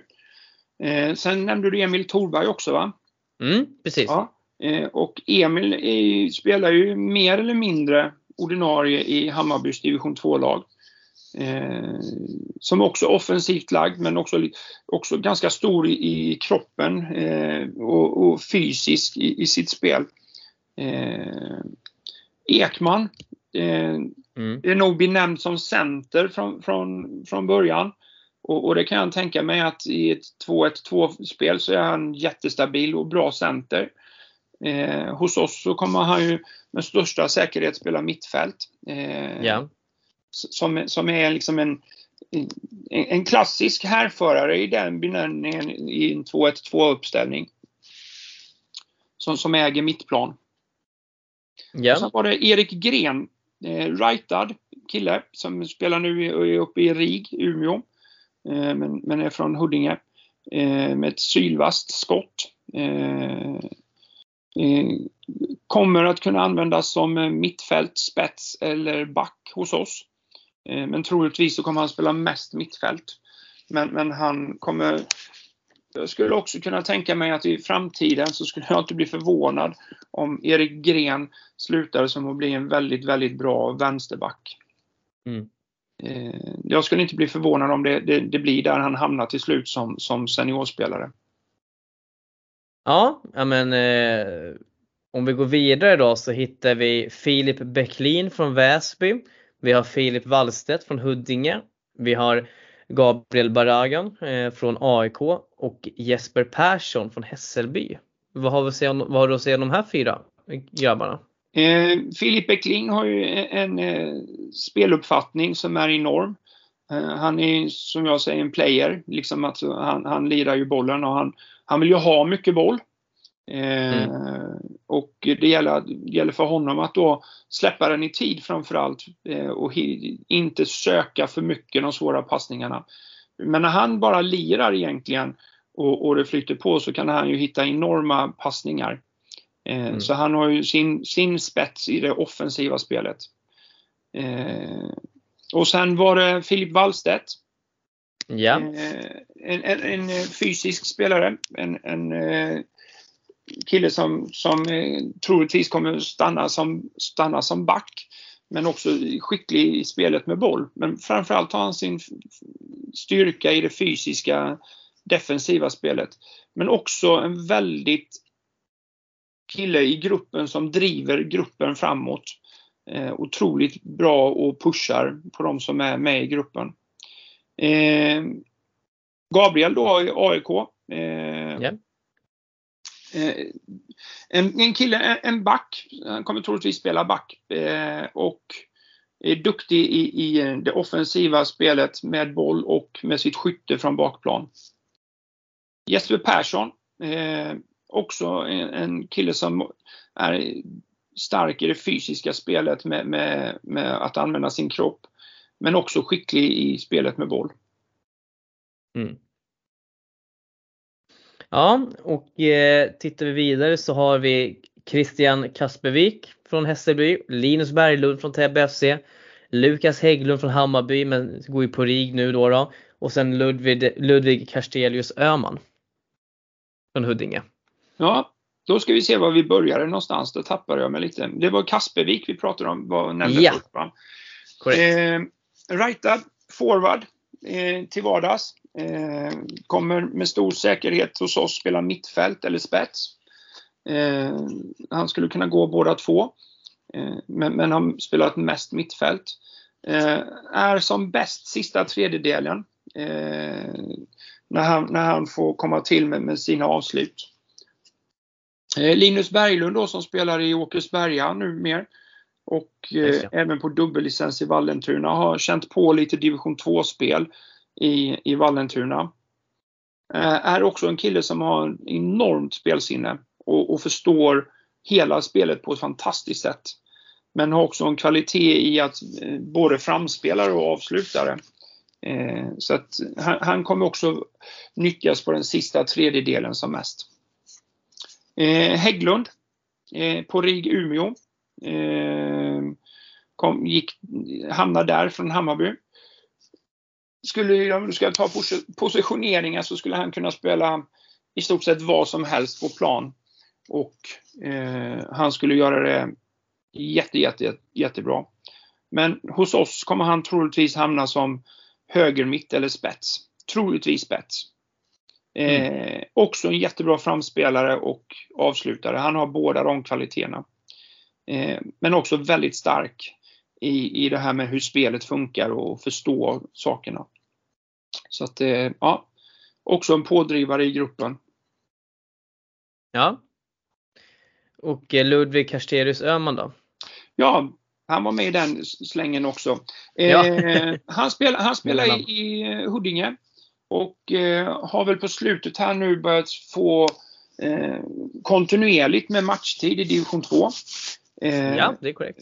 Eh, sen nämnde du Emil Thorberg också va? Mm, precis. Ja, eh, och Emil är, spelar ju mer eller mindre ordinarie i Hammarbys division 2-lag. Eh, som också offensivt lagd men också, också ganska stor i, i kroppen eh, och, och, fysisk i, i sitt spel. Eh, Ekman eh, mm. är nog benämnd som center från, från, från början. Och, och, det kan jag tänka mig att i ett 2-1-2-spel så är han jättestabil och bra center. Eh, hos oss så kommer han ju med största säkerhet spela mittfält. Eh, yeah. som, som är liksom en, en, klassisk härförare i den benämningen i en 2-1-2 uppställning. Som, som äger mittplan. Ja. sen var det Erik Gren, eh, rightad kille som spelar nu uppe i RIG, Umeå. Eh, men, men är från Huddinge. Eh, med ett sylvast skott. Eh, eh kommer att kunna användas som mittfält, spets eller back hos oss. Men troligtvis så kommer han spela mest mittfält. Men, men han kommer jag skulle också kunna tänka mig att i framtiden så skulle jag inte bli förvånad om Erik Gren slutar som att bli en väldigt, väldigt bra vänsterback. Mm. Eh, jag skulle inte bli förvånad om det, det, det, blir där han hamnar till slut som, som seniorspelare. Ja, men eh, om vi går vidare då så hittar vi Filip Bäcklin från Väsby. Vi har Filip Wallstedt från Huddinge. Vi har Gabriel Baragan eh, från AIK och Jesper Persson från Hässelby. Vad har, vi säga, vad har du att säga om de här fyra grabbarna? Eh, Filip Ekling har ju en eh, speluppfattning som är enorm. Eh, han är som jag säger en player, liksom att han, han lirar ju bollen och han, han vill ju ha mycket boll. Eh, mm. Och det gäller, det gäller för honom att då släppa den i tid framförallt eh, och inte söka för mycket de svåra passningarna. Men när han bara lirar egentligen och, och det flyter på så kan han ju hitta enorma passningar. Eh, mm. Så han har ju sin, sin spets i det offensiva spelet. Eh, och sen var det Filip Wallstedt. Ja. Eh, en, en, en, fysisk spelare. En, en kille som, som eh, troligtvis kommer stanna som, stanna som back. Men också skicklig i spelet med boll. Men framförallt har han sin styrka i det fysiska defensiva spelet. Men också en väldigt kille i gruppen som driver gruppen framåt. Eh, otroligt bra och pushar på de som är med i gruppen. Eh, Gabriel då i AIK. Eh, yeah. Eh, en, en kille, en back, han kommer troligtvis spela back eh, och är duktig i, i eh, det offensiva spelet med boll och med sitt skytte från bakplan. Jesper Persson, eh, också en, en, kille som är stark i det fysiska spelet med, med, med, att använda sin kropp. Men också skicklig i spelet med boll. Mm. Ja, och eh, tittar vi vidare så har vi Christian Kaspervik från Hässelby, Linus Berglund från Täby FC, Lukas Hägglund från Hammarby men går ju på RIG nu då, då och sen Ludvig, Ludvig Karstelius Öman från Huddinge. Ja, då ska vi se var vi började någonstans. Då tappade jag mig lite. Det var Kaspervik vi pratade om, var, nämnde ja. Va? Eh, rightad forward eh, till vardags. Eh, kommer med stor säkerhet hos oss spela mittfält eller spets. Eh, han skulle kunna gå båda två. Eh, men, men har spelat mest mittfält. Är som bäst sista tredjedelen. När, han, när han får komma till med, med sina avslut. Linus Berglund då som spelar i Åkersberga numera och eh, även på dubbellicens i Vallentuna har känt på lite division 2-spel i, i Vallentuna. Eh, är också en kille som har enormt spelsinne och, och förstår hela spelet på ett fantastiskt sätt. Men har också en kvalitet i att eh, både framspelare och avslutare. Eh, så att han, han, kommer också nyttjas på den sista tredjedelen som mest. Eh, Hägglund eh, på RIG Umeå. Eh, kom, gick, hamnade där från Hammarby. Skulle, om du ska ta positioneringar så skulle han kunna spela i stort sett vad som helst på plan. Och eh, han skulle göra det jätte, jätte, jättebra. Men hos oss kommer han troligtvis hamna som höger mitt eller spets. Troligtvis spets. Mm. Eh, också en jättebra framspelare och avslutare. Han har båda de kvaliteterna. Eh, men också väldigt stark i, i det här med hur spelet funkar och förstå sakerna. Så att, eh, ja, också en pådrivare i gruppen. Ja. Och eh, Ludvig Karsterius Öhman då? Ja, han var med i den slängen också. Ja. Eh, (laughs) han spelar, han spelar i, i Huddinge. Och eh, har väl på slutet här nu börjat få eh, kontinuerligt med matchtid i division 2. Eh, ja, det är korrekt.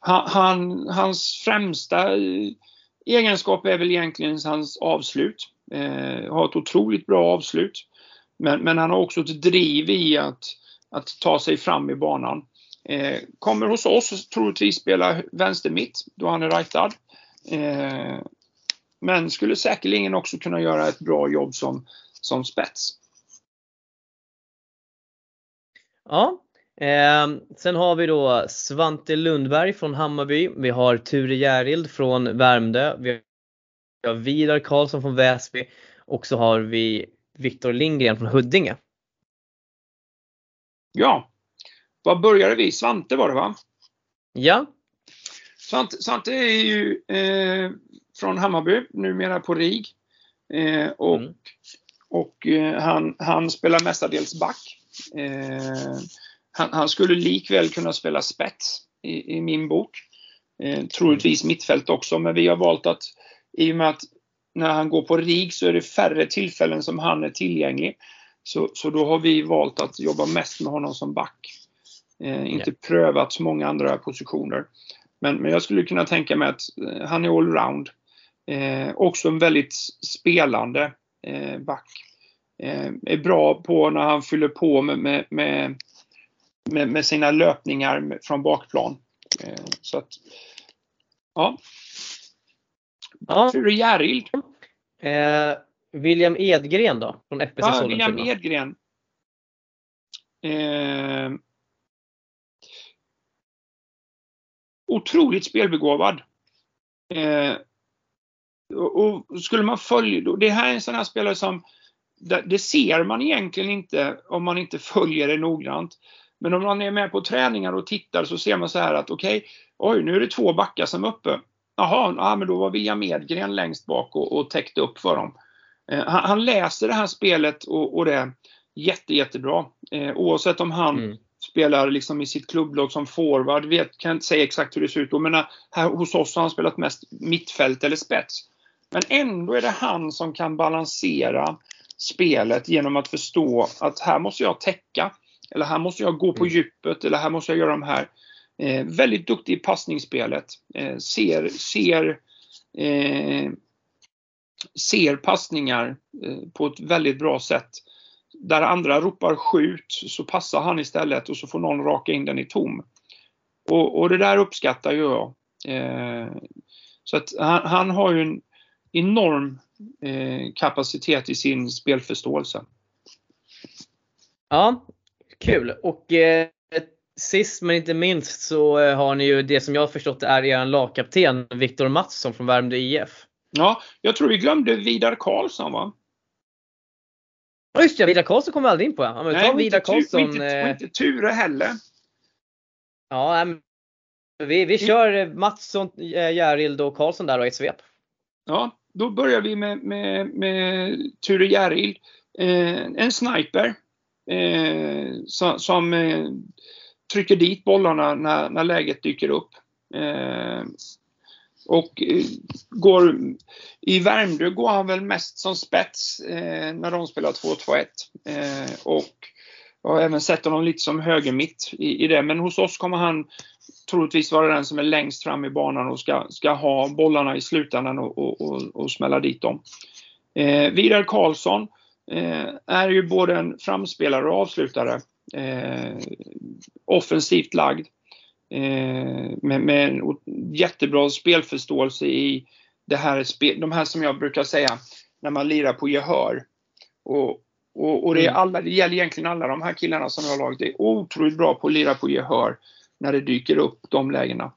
Han, han, hans främsta eh, egenskap är väl egentligen hans avslut. Eh, har ett otroligt bra avslut. Men, men han har också ett driv i att, att ta sig fram i banan. Eh, kommer hos oss troligtvis spela vänster mitt då han är rightad. Eh, men skulle säkerligen också kunna göra ett bra jobb som, som spets. Ja, eh, sen har vi då Svante Lundberg från Hammarby. Vi har Ture Järild från Värmdö. Vi har Vidar Karlsson från Väsby och så har vi Viktor Lindgren från Huddinge. Ja, var började vi? Svante var det va? Ja. Svante, Svante är ju eh, från Hammarby, numera på RIG. Eh, och mm. och eh, han, han spelar mestadels back. Han, han, skulle likväl kunna spela spets i, i min bok. Eh, troligtvis mittfält också, men vi har valt att i och med att när han går på RIG så är det färre tillfällen som han är tillgänglig. Så, så då har vi valt att jobba mest med honom som back. Eh, inte yeah. prövat så många andra positioner. Men, men jag skulle kunna tänka mig att eh, han är allround. Eh, också en väldigt spelande eh, back. Eh, är bra på när han fyller på med, med, med, med sina löpningar från bakplan. Eh, så att, ja. ja. Ture Järild. Eh, William Edgren då? Från FBC ja, William Edgren. Eh, otroligt spelbegåvad. Eh, och, skulle man följa, det här är en sån här spelare som det ser man egentligen inte om man inte följer det noggrant. Men om man är med på träningar och tittar så ser man så här att okej, okay, oj nu är det två backar som är uppe. Jaha, ja, men då var William Edgren längst bak och, och täckte upp för dem. Eh, han, han, läser det här spelet och, och det är jätte, jättebra. Eh, oavsett om han mm spelar liksom i sitt klubblag som forward. Vet, kan inte säga exakt hur det ser ut då, men här hos oss har han spelat mest mittfält eller spets. Men ändå är det han som kan balansera spelet genom att förstå att här måste jag täcka. Eller här måste jag gå på mm. djupet eller här måste jag göra de här. Eh, väldigt duktig i passningsspelet. Eh, ser, ser, eh, ser passningar eh, på ett väldigt bra sätt där andra ropar skjut så passar han istället och så får någon raka in den i tom. Och, och det där uppskattar ju jag. Eh, så att han, han, har ju en enorm eh, kapacitet i sin spelförståelse. Ja, kul. Och eh, sist men inte minst så eh, har ni ju det som jag har förstått är er lagkapten Viktor Mattsson från Värmdö IF. Ja, jag tror vi glömde Vidar Karlsson va? Ja just det, Vidar Karlsson kom vi aldrig in på. Ja, men Nej, Vidar Karlsson. Inte, eh... inte Ture heller. Ja, vi, vi kör Mattsson, eh, Järild och Karlsson där och ett svep. Ja, då börjar vi med, med, med Ture Järild. Eh, en sniper Eh, som, som eh, trycker dit bollarna när, när läget dyker upp. Eh, och eh, går, i Värmdö går han väl mest som spets eh, när de spelar 2-2-1. Eh, och jag har även sett honom lite som högermitt i, i det. Men hos oss kommer han troligtvis vara den som är längst fram i banan och ska, ska ha bollarna i slutändan och, och, och, och smälla dit dem. Eh, Vidar Karlsson eh, är ju både en framspelare och avslutare. Eh, offensivt lagd. Eh, med, med en jättebra spelförståelse i det här spel, de här som jag brukar säga när man lirar på gehör. Och, och, och det, är mm. alla, det gäller egentligen alla de här killarna som jag har laget. Det är otroligt bra på att lira på gehör när det dyker upp de lägena.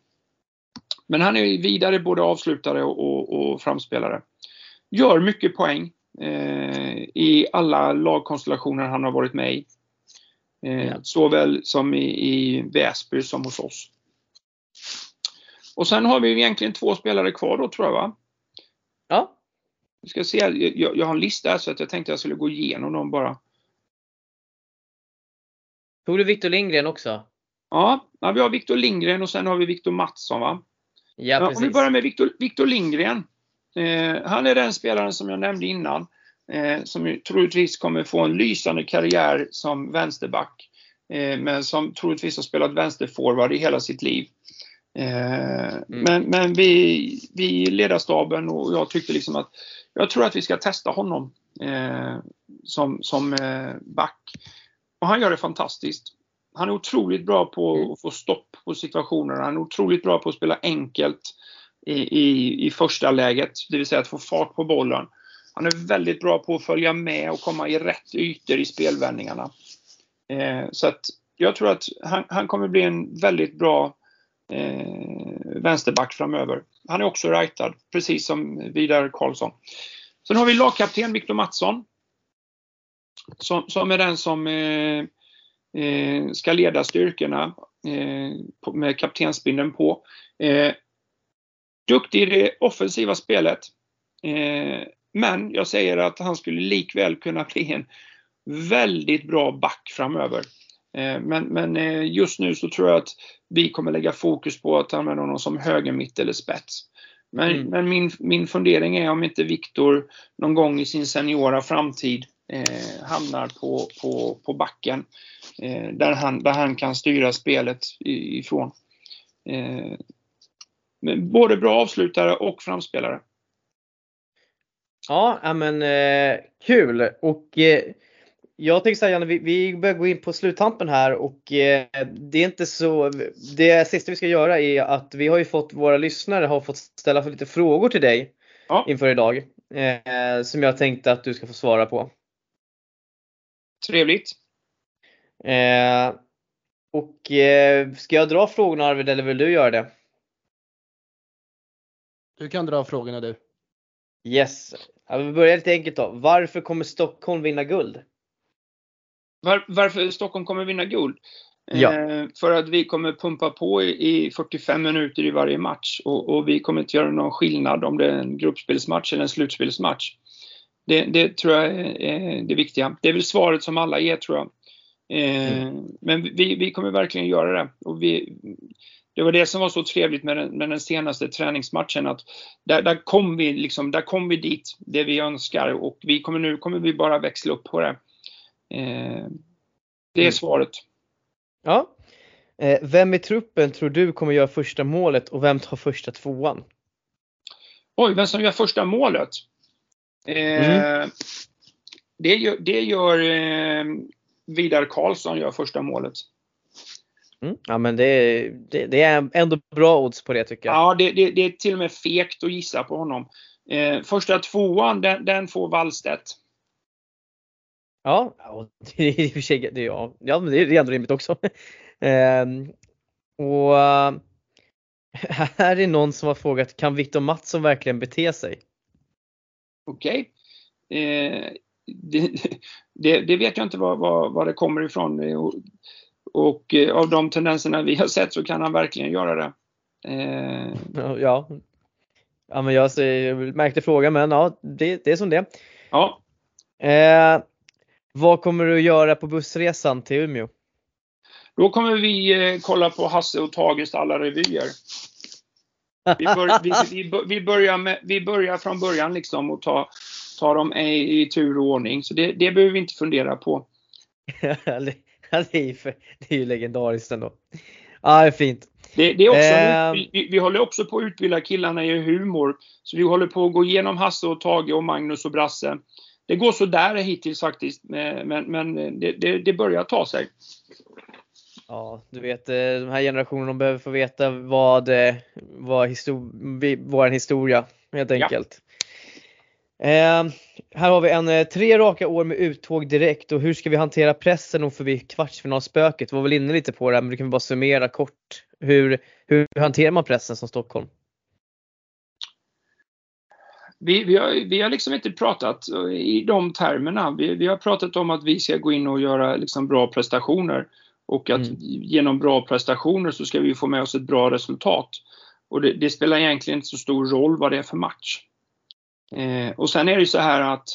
Men han är vidare både avslutare och, och, och framspelare. Gör mycket poäng eh, i alla lagkonstellationer han har varit med i. Eh, ja. Såväl som i, i Väsby som hos oss. Och sen har vi egentligen två spelare kvar då tror jag va? Ja. Vi ska se, jag, jag har en lista här så att jag tänkte jag skulle gå igenom dem bara. Tog du Viktor Lindgren också? Ja, vi har Viktor Lindgren och sen har vi Viktor Mattsson va? Ja, precis. Om vi börjar med Viktor Lindgren. Eh, han är den spelaren som jag nämnde innan eh, som troligtvis kommer få en lysande karriär som vänsterback. Eh, men som troligtvis har spelat vänsterforward i hela sitt liv. Mm. Men, men vi, vi ledarstaben och jag tyckte liksom att jag tror att vi ska testa honom eh, som, som eh, back. Och han gör det fantastiskt. han är otroligt bra på att få stopp på situationer. Han är otroligt bra på att spela enkelt i, i, i första läget, det vill säga att få fart på bollen. Han är väldigt bra på att följa med och komma i rätt ytor i spelvändningarna. Eh, så att jag tror att han, han kommer bli en väldigt bra eh, vänsterback framöver. Han är också rightad, precis som Vidar Karlsson. Sen har vi lagkapten Viktor Mattsson. Som, som är den som eh, eh, ska leda styrkorna eh, med kaptensbindeln på. Eh, Duktig i det offensiva spelet. Eh, men jag säger att han skulle likväl kunna bli en väldigt bra back framöver. Eh, men, men eh, just nu så tror jag att vi kommer lägga fokus på att använda honom som höger, mitt eller spets. Men, mm. men min, min fundering är om inte Viktor någon gång i sin seniora framtid eh, hamnar på, på, på backen. Eh, där, han, där han kan styra spelet ifrån. Eh, både bra avslutare och framspelare. Ja, men eh, kul och eh, jag tänkte säga vi, vi börjar gå in på sluttampen här och eh, det är inte så, det sista vi ska göra är att vi har ju fått, våra lyssnare har fått ställa lite frågor till dig ja. inför idag. Eh, som jag tänkte att du ska få svara på. Trevligt. Eh, och eh, ska jag dra frågorna Arvid eller vill du göra det? Du kan dra frågorna du. Yes. Ja, vi börjar lite enkelt då. Varför kommer Stockholm vinna guld? Var, varför Stockholm kommer vinna guld? Ja. Eh, för att vi kommer pumpa på i, i 45 minuter i varje match och, och, vi kommer inte göra någon skillnad om det är en gruppspelsmatch eller en slutspelsmatch. Det, det tror jag är det viktiga. Det är väl svaret som alla ger tror jag. Eh, mm. Men vi, vi kommer verkligen göra det. Och vi, det var det som var så trevligt med den, med den senaste träningsmatchen att där, där kom vi liksom, där kom vi dit, det vi önskar och vi kommer nu kommer vi bara växla upp på det. Eh, det är mm. svaret. Ja. Eh, vem i truppen tror du kommer göra första målet och vem tar första tvåan? Oj, vem som gör första målet? Eh, mm. Det gör, det gör eh, Vidar Karlsson gör första målet. Mm. Ja men det, det, det, är ändå bra odds på det tycker jag. Ja det, det, det är till och med fekt att gissa på honom. Eh, första tvåan den, den får Wallstedt. Ja, det är i och för sig, det, ja, ja, men det är ändå rimligt också. (laughs) ehm, och (laughs) här är någon som har frågat, kan Viktor Mattsson verkligen bete sig? Okej. Okay. Eh, det, (laughs) det, det, vet jag inte var, var, var det kommer ifrån. Och, eh, av de tendenserna vi har sett så kan han verkligen göra det. Eh. Ja. ja, men jag, jag märkte frågan men ja, det, det är som det Ja. Eh, vad kommer du göra på bussresan till Umeå? Då kommer vi eh, kolla på Hasse och Tages alla revyer. Vi, bör, vi, vi, vi, börjar med, vi börjar från början liksom och ta, ta dem i, i tur och ordning. Så det, det behöver vi inte fundera på. (laughs) (laughs) det, är ju, det är ju legendariskt ändå. Ja, det är fint. Det, det är också, eh, vi, vi, håller också på att utbilda killarna i humor. Så vi håller på att gå igenom Hasse och Tage och Magnus och Brasse det går så där hittills faktiskt, men, men det, det, det, börjar ta sig. Ja, du vet eh, de här generationerna behöver få veta vad, eh, vad histor vår historia helt enkelt. Ja. Eh, här har vi en eh, tre raka år med uttåg direkt och hur ska vi hantera pressen och förbi kvartsfinalspöket? Vi var väl inne lite på det men du kan vi bara summera kort. Hur, hur hanterar man pressen som Stockholm? vi, vi, har, vi har liksom inte pratat i de termerna. Vi, vi har pratat om att vi ska gå in och göra liksom bra prestationer. Och att mm. genom bra prestationer så ska vi få med oss ett bra resultat. Och det, det spelar egentligen inte så stor roll vad det är för match. Eh, och sen är det ju så här att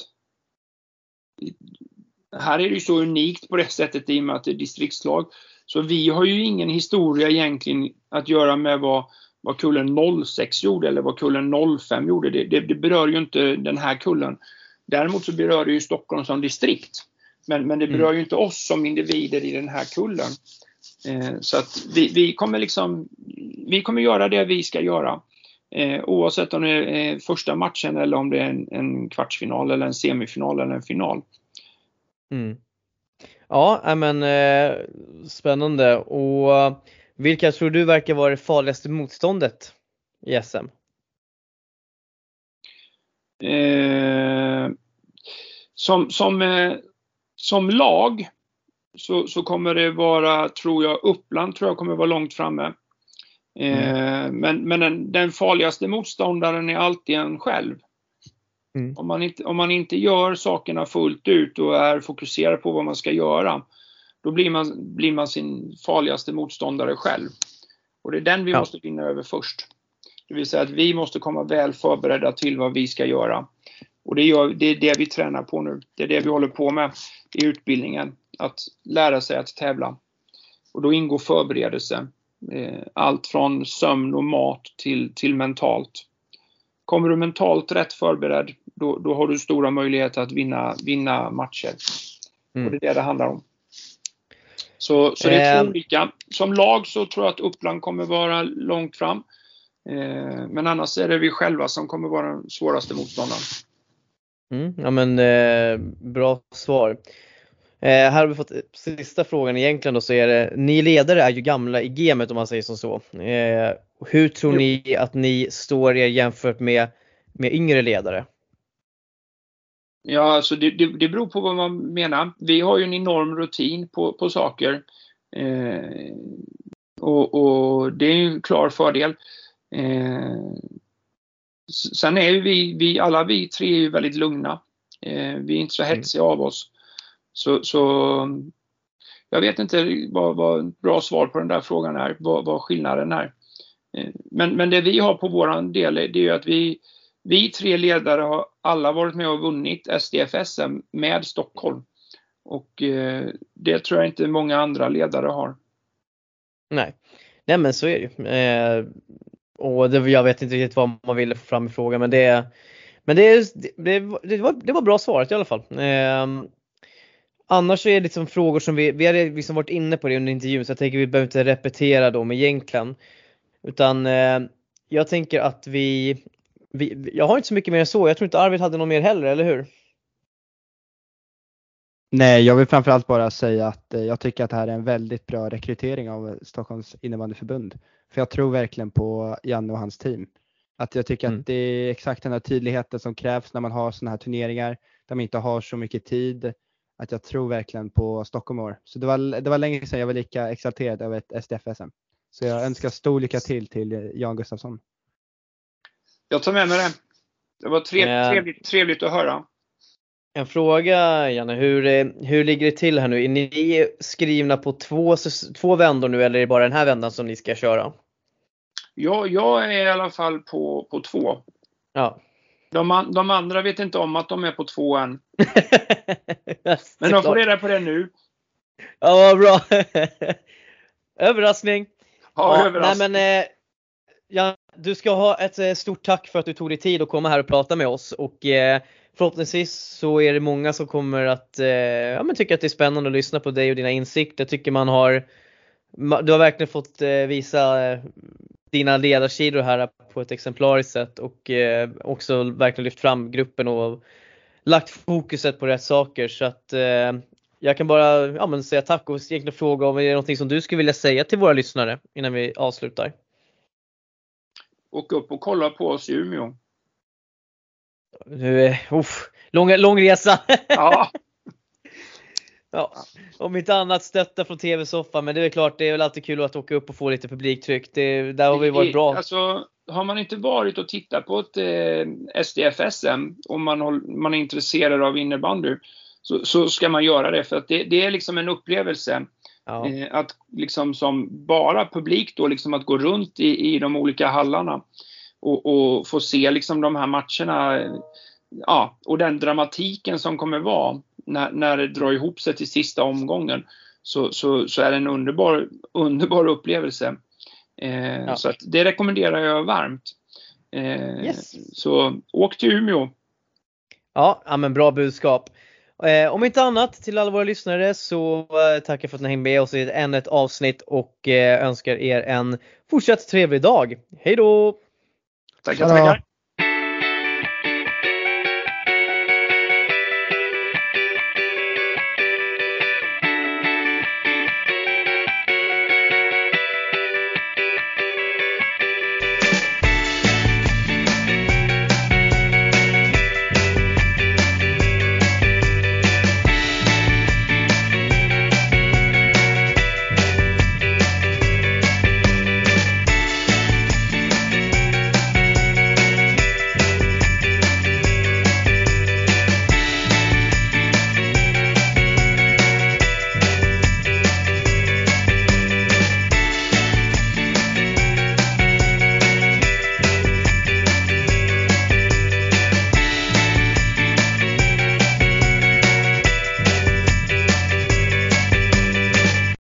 här är det ju så unikt på det sättet i och med att det är distriktslag. Så vi har ju ingen historia egentligen att göra med vad vad kullen 06 gjorde eller vad kullen 05 gjorde. Det, det, det, berör ju inte den här kullen. Däremot så berör det ju Stockholm som distrikt. Men, men det berör mm. ju inte oss som individer i den här kullen. Eh, så att vi, vi, kommer liksom, vi kommer göra det vi ska göra. Eh, oavsett om det är första matchen eller om det är en, en kvartsfinal eller en semifinal eller en final. Mm. Ja, men eh, spännande. Och vilka tror du verkar vara det farligaste motståndet i SM? Eh, som, som, eh, som lag så, så kommer det vara, tror jag, Uppland tror jag kommer vara långt framme. Eh, men men den, den, farligaste motståndaren är alltid en själv. Mm. Om, man inte, om man inte gör sakerna fullt ut och är fokuserad på vad man ska göra, då blir man, blir man sin farligaste motståndare själv. Och det är den vi ja. måste vinna över först. Det vill säga att vi måste komma väl förberedda till vad vi ska göra. Och det, gör, det är det vi tränar på nu. Det är det vi håller på med i utbildningen. Att lära sig att tävla. Och då ingår förberedelse. Eh, allt från sömn och mat till, till mentalt. Kommer du mentalt rätt förberedd, då, då har du stora möjligheter att vinna, vinna matcher. Mm. Och det är det det handlar om. Så, så det är två ehm. olika. Som lag så tror jag att Uppland kommer vara långt fram. Eh, men annars är det vi själva som kommer vara den svåraste motståndaren. Mm, ja men eh, bra svar. Eh, här har vi fått sista frågan egentligen då så är det, ni ledare är ju gamla i gamet om man säger som så. Eh, hur tror ni att ni står er jämfört med, med yngre ledare? Ja, alltså det, det, det beror på vad man menar. Vi har ju en enorm rutin på, på saker. Eh, och, och, det är en klar fördel. Eh, sen är vi, vi, alla vi tre är ju väldigt lugna. Eh, vi är inte så mm. hetsiga av oss. Så, så jag vet inte vad, vad bra svar på den där frågan är, vad, vad skillnaden är. Eh, men, men det vi har på våran del det är ju att vi, vi tre ledare har alla varit med och vunnit SDF-SM med Stockholm. Och eh, det tror jag inte många andra ledare har. Nej, Nej men så är det ju. Eh, och det, jag vet inte riktigt vad man ville få fram i frågan men det, men det, det, det, var, det var bra svarat i alla fall. Eh, annars så är det liksom frågor som vi, vi har liksom varit inne på det under intervjun så jag tänker vi behöver inte repetera dem egentligen. Utan eh, jag tänker att vi, vi, jag har inte så mycket mer än så. Jag tror inte Arvid hade något mer heller, eller hur? Nej, jag vill framförallt bara säga att eh, jag tycker att det här är en väldigt bra rekrytering av Stockholms innebandyförbund. För jag tror verkligen på Janne och hans team. Att jag tycker mm. att det är exakt den här tydligheten som krävs när man har sådana här turneringar där man inte har så mycket tid. Att jag tror verkligen på Stockholm år. Så det var, det var länge sedan jag var lika exalterad över ett SDF-SM. Så jag önskar stor lycka till till Jan Gustafsson. Jag tar med mig det. Det var trev, trevligt, trevligt att höra. En fråga Janne, hur, eh, hur ligger det till här nu? Är ni skrivna på två, två vändor nu eller är det bara den här vändan som ni ska köra? Ja, jag är i alla fall på, på två. Ja. De, de andra vet inte om att de är på två än. (laughs) Men de får reda på det nu. Ja, vad bra. (laughs) Överraskning. Ja, ja överraskning. Nej, men, eh, ja, du ska ha ett eh, stort tack för att du tog dig tid att komma här och prata med oss och eh, förhoppningsvis så är det många som kommer att eh, ja, men tycka att det är spännande att lyssna på dig och dina insikter. Jag tycker man har du har verkligen fått eh, visa eh, dina ledarsidor här på ett exemplariskt sätt och eh, också verkligen lyft fram gruppen och lagt fokuset på rätt saker så att eh, jag kan bara ja, men säga tack och egentligen fråga om det är någonting som du skulle vilja säga till våra lyssnare innan vi avslutar. Åk upp och kolla på oss i Umeå. Nu, uff, lång, lång resa! Ja. (laughs) ja. Om inte annat stötta från TV-soffan men det är klart det är väl alltid kul att åka upp och få lite publiktryck. Det, där har vi varit bra. Alltså, har man inte varit och tittat på ett eh, SDF-SM och man, man är intresserad av innebandy så, så ska man göra det för att det, det är liksom en upplevelse. Ja. Eh, att liksom som bara publik då liksom att gå runt i, i de olika hallarna och, och få se liksom de här matcherna. Ja, och den dramatiken som kommer vara när, när det drar ihop sig till sista omgången. Så, så, så är det en underbar, underbar upplevelse. Eh, ja. Så det rekommenderar jag varmt. Eh, yes. Så åk till Umeå. Ja, ja men bra budskap. Eh, om inte annat till alla våra lyssnare så eh, tackar för att ni hängde med oss i ännu ett avsnitt och eh, önskar er en fortsatt trevlig dag. Hej då! Tackar, tackar!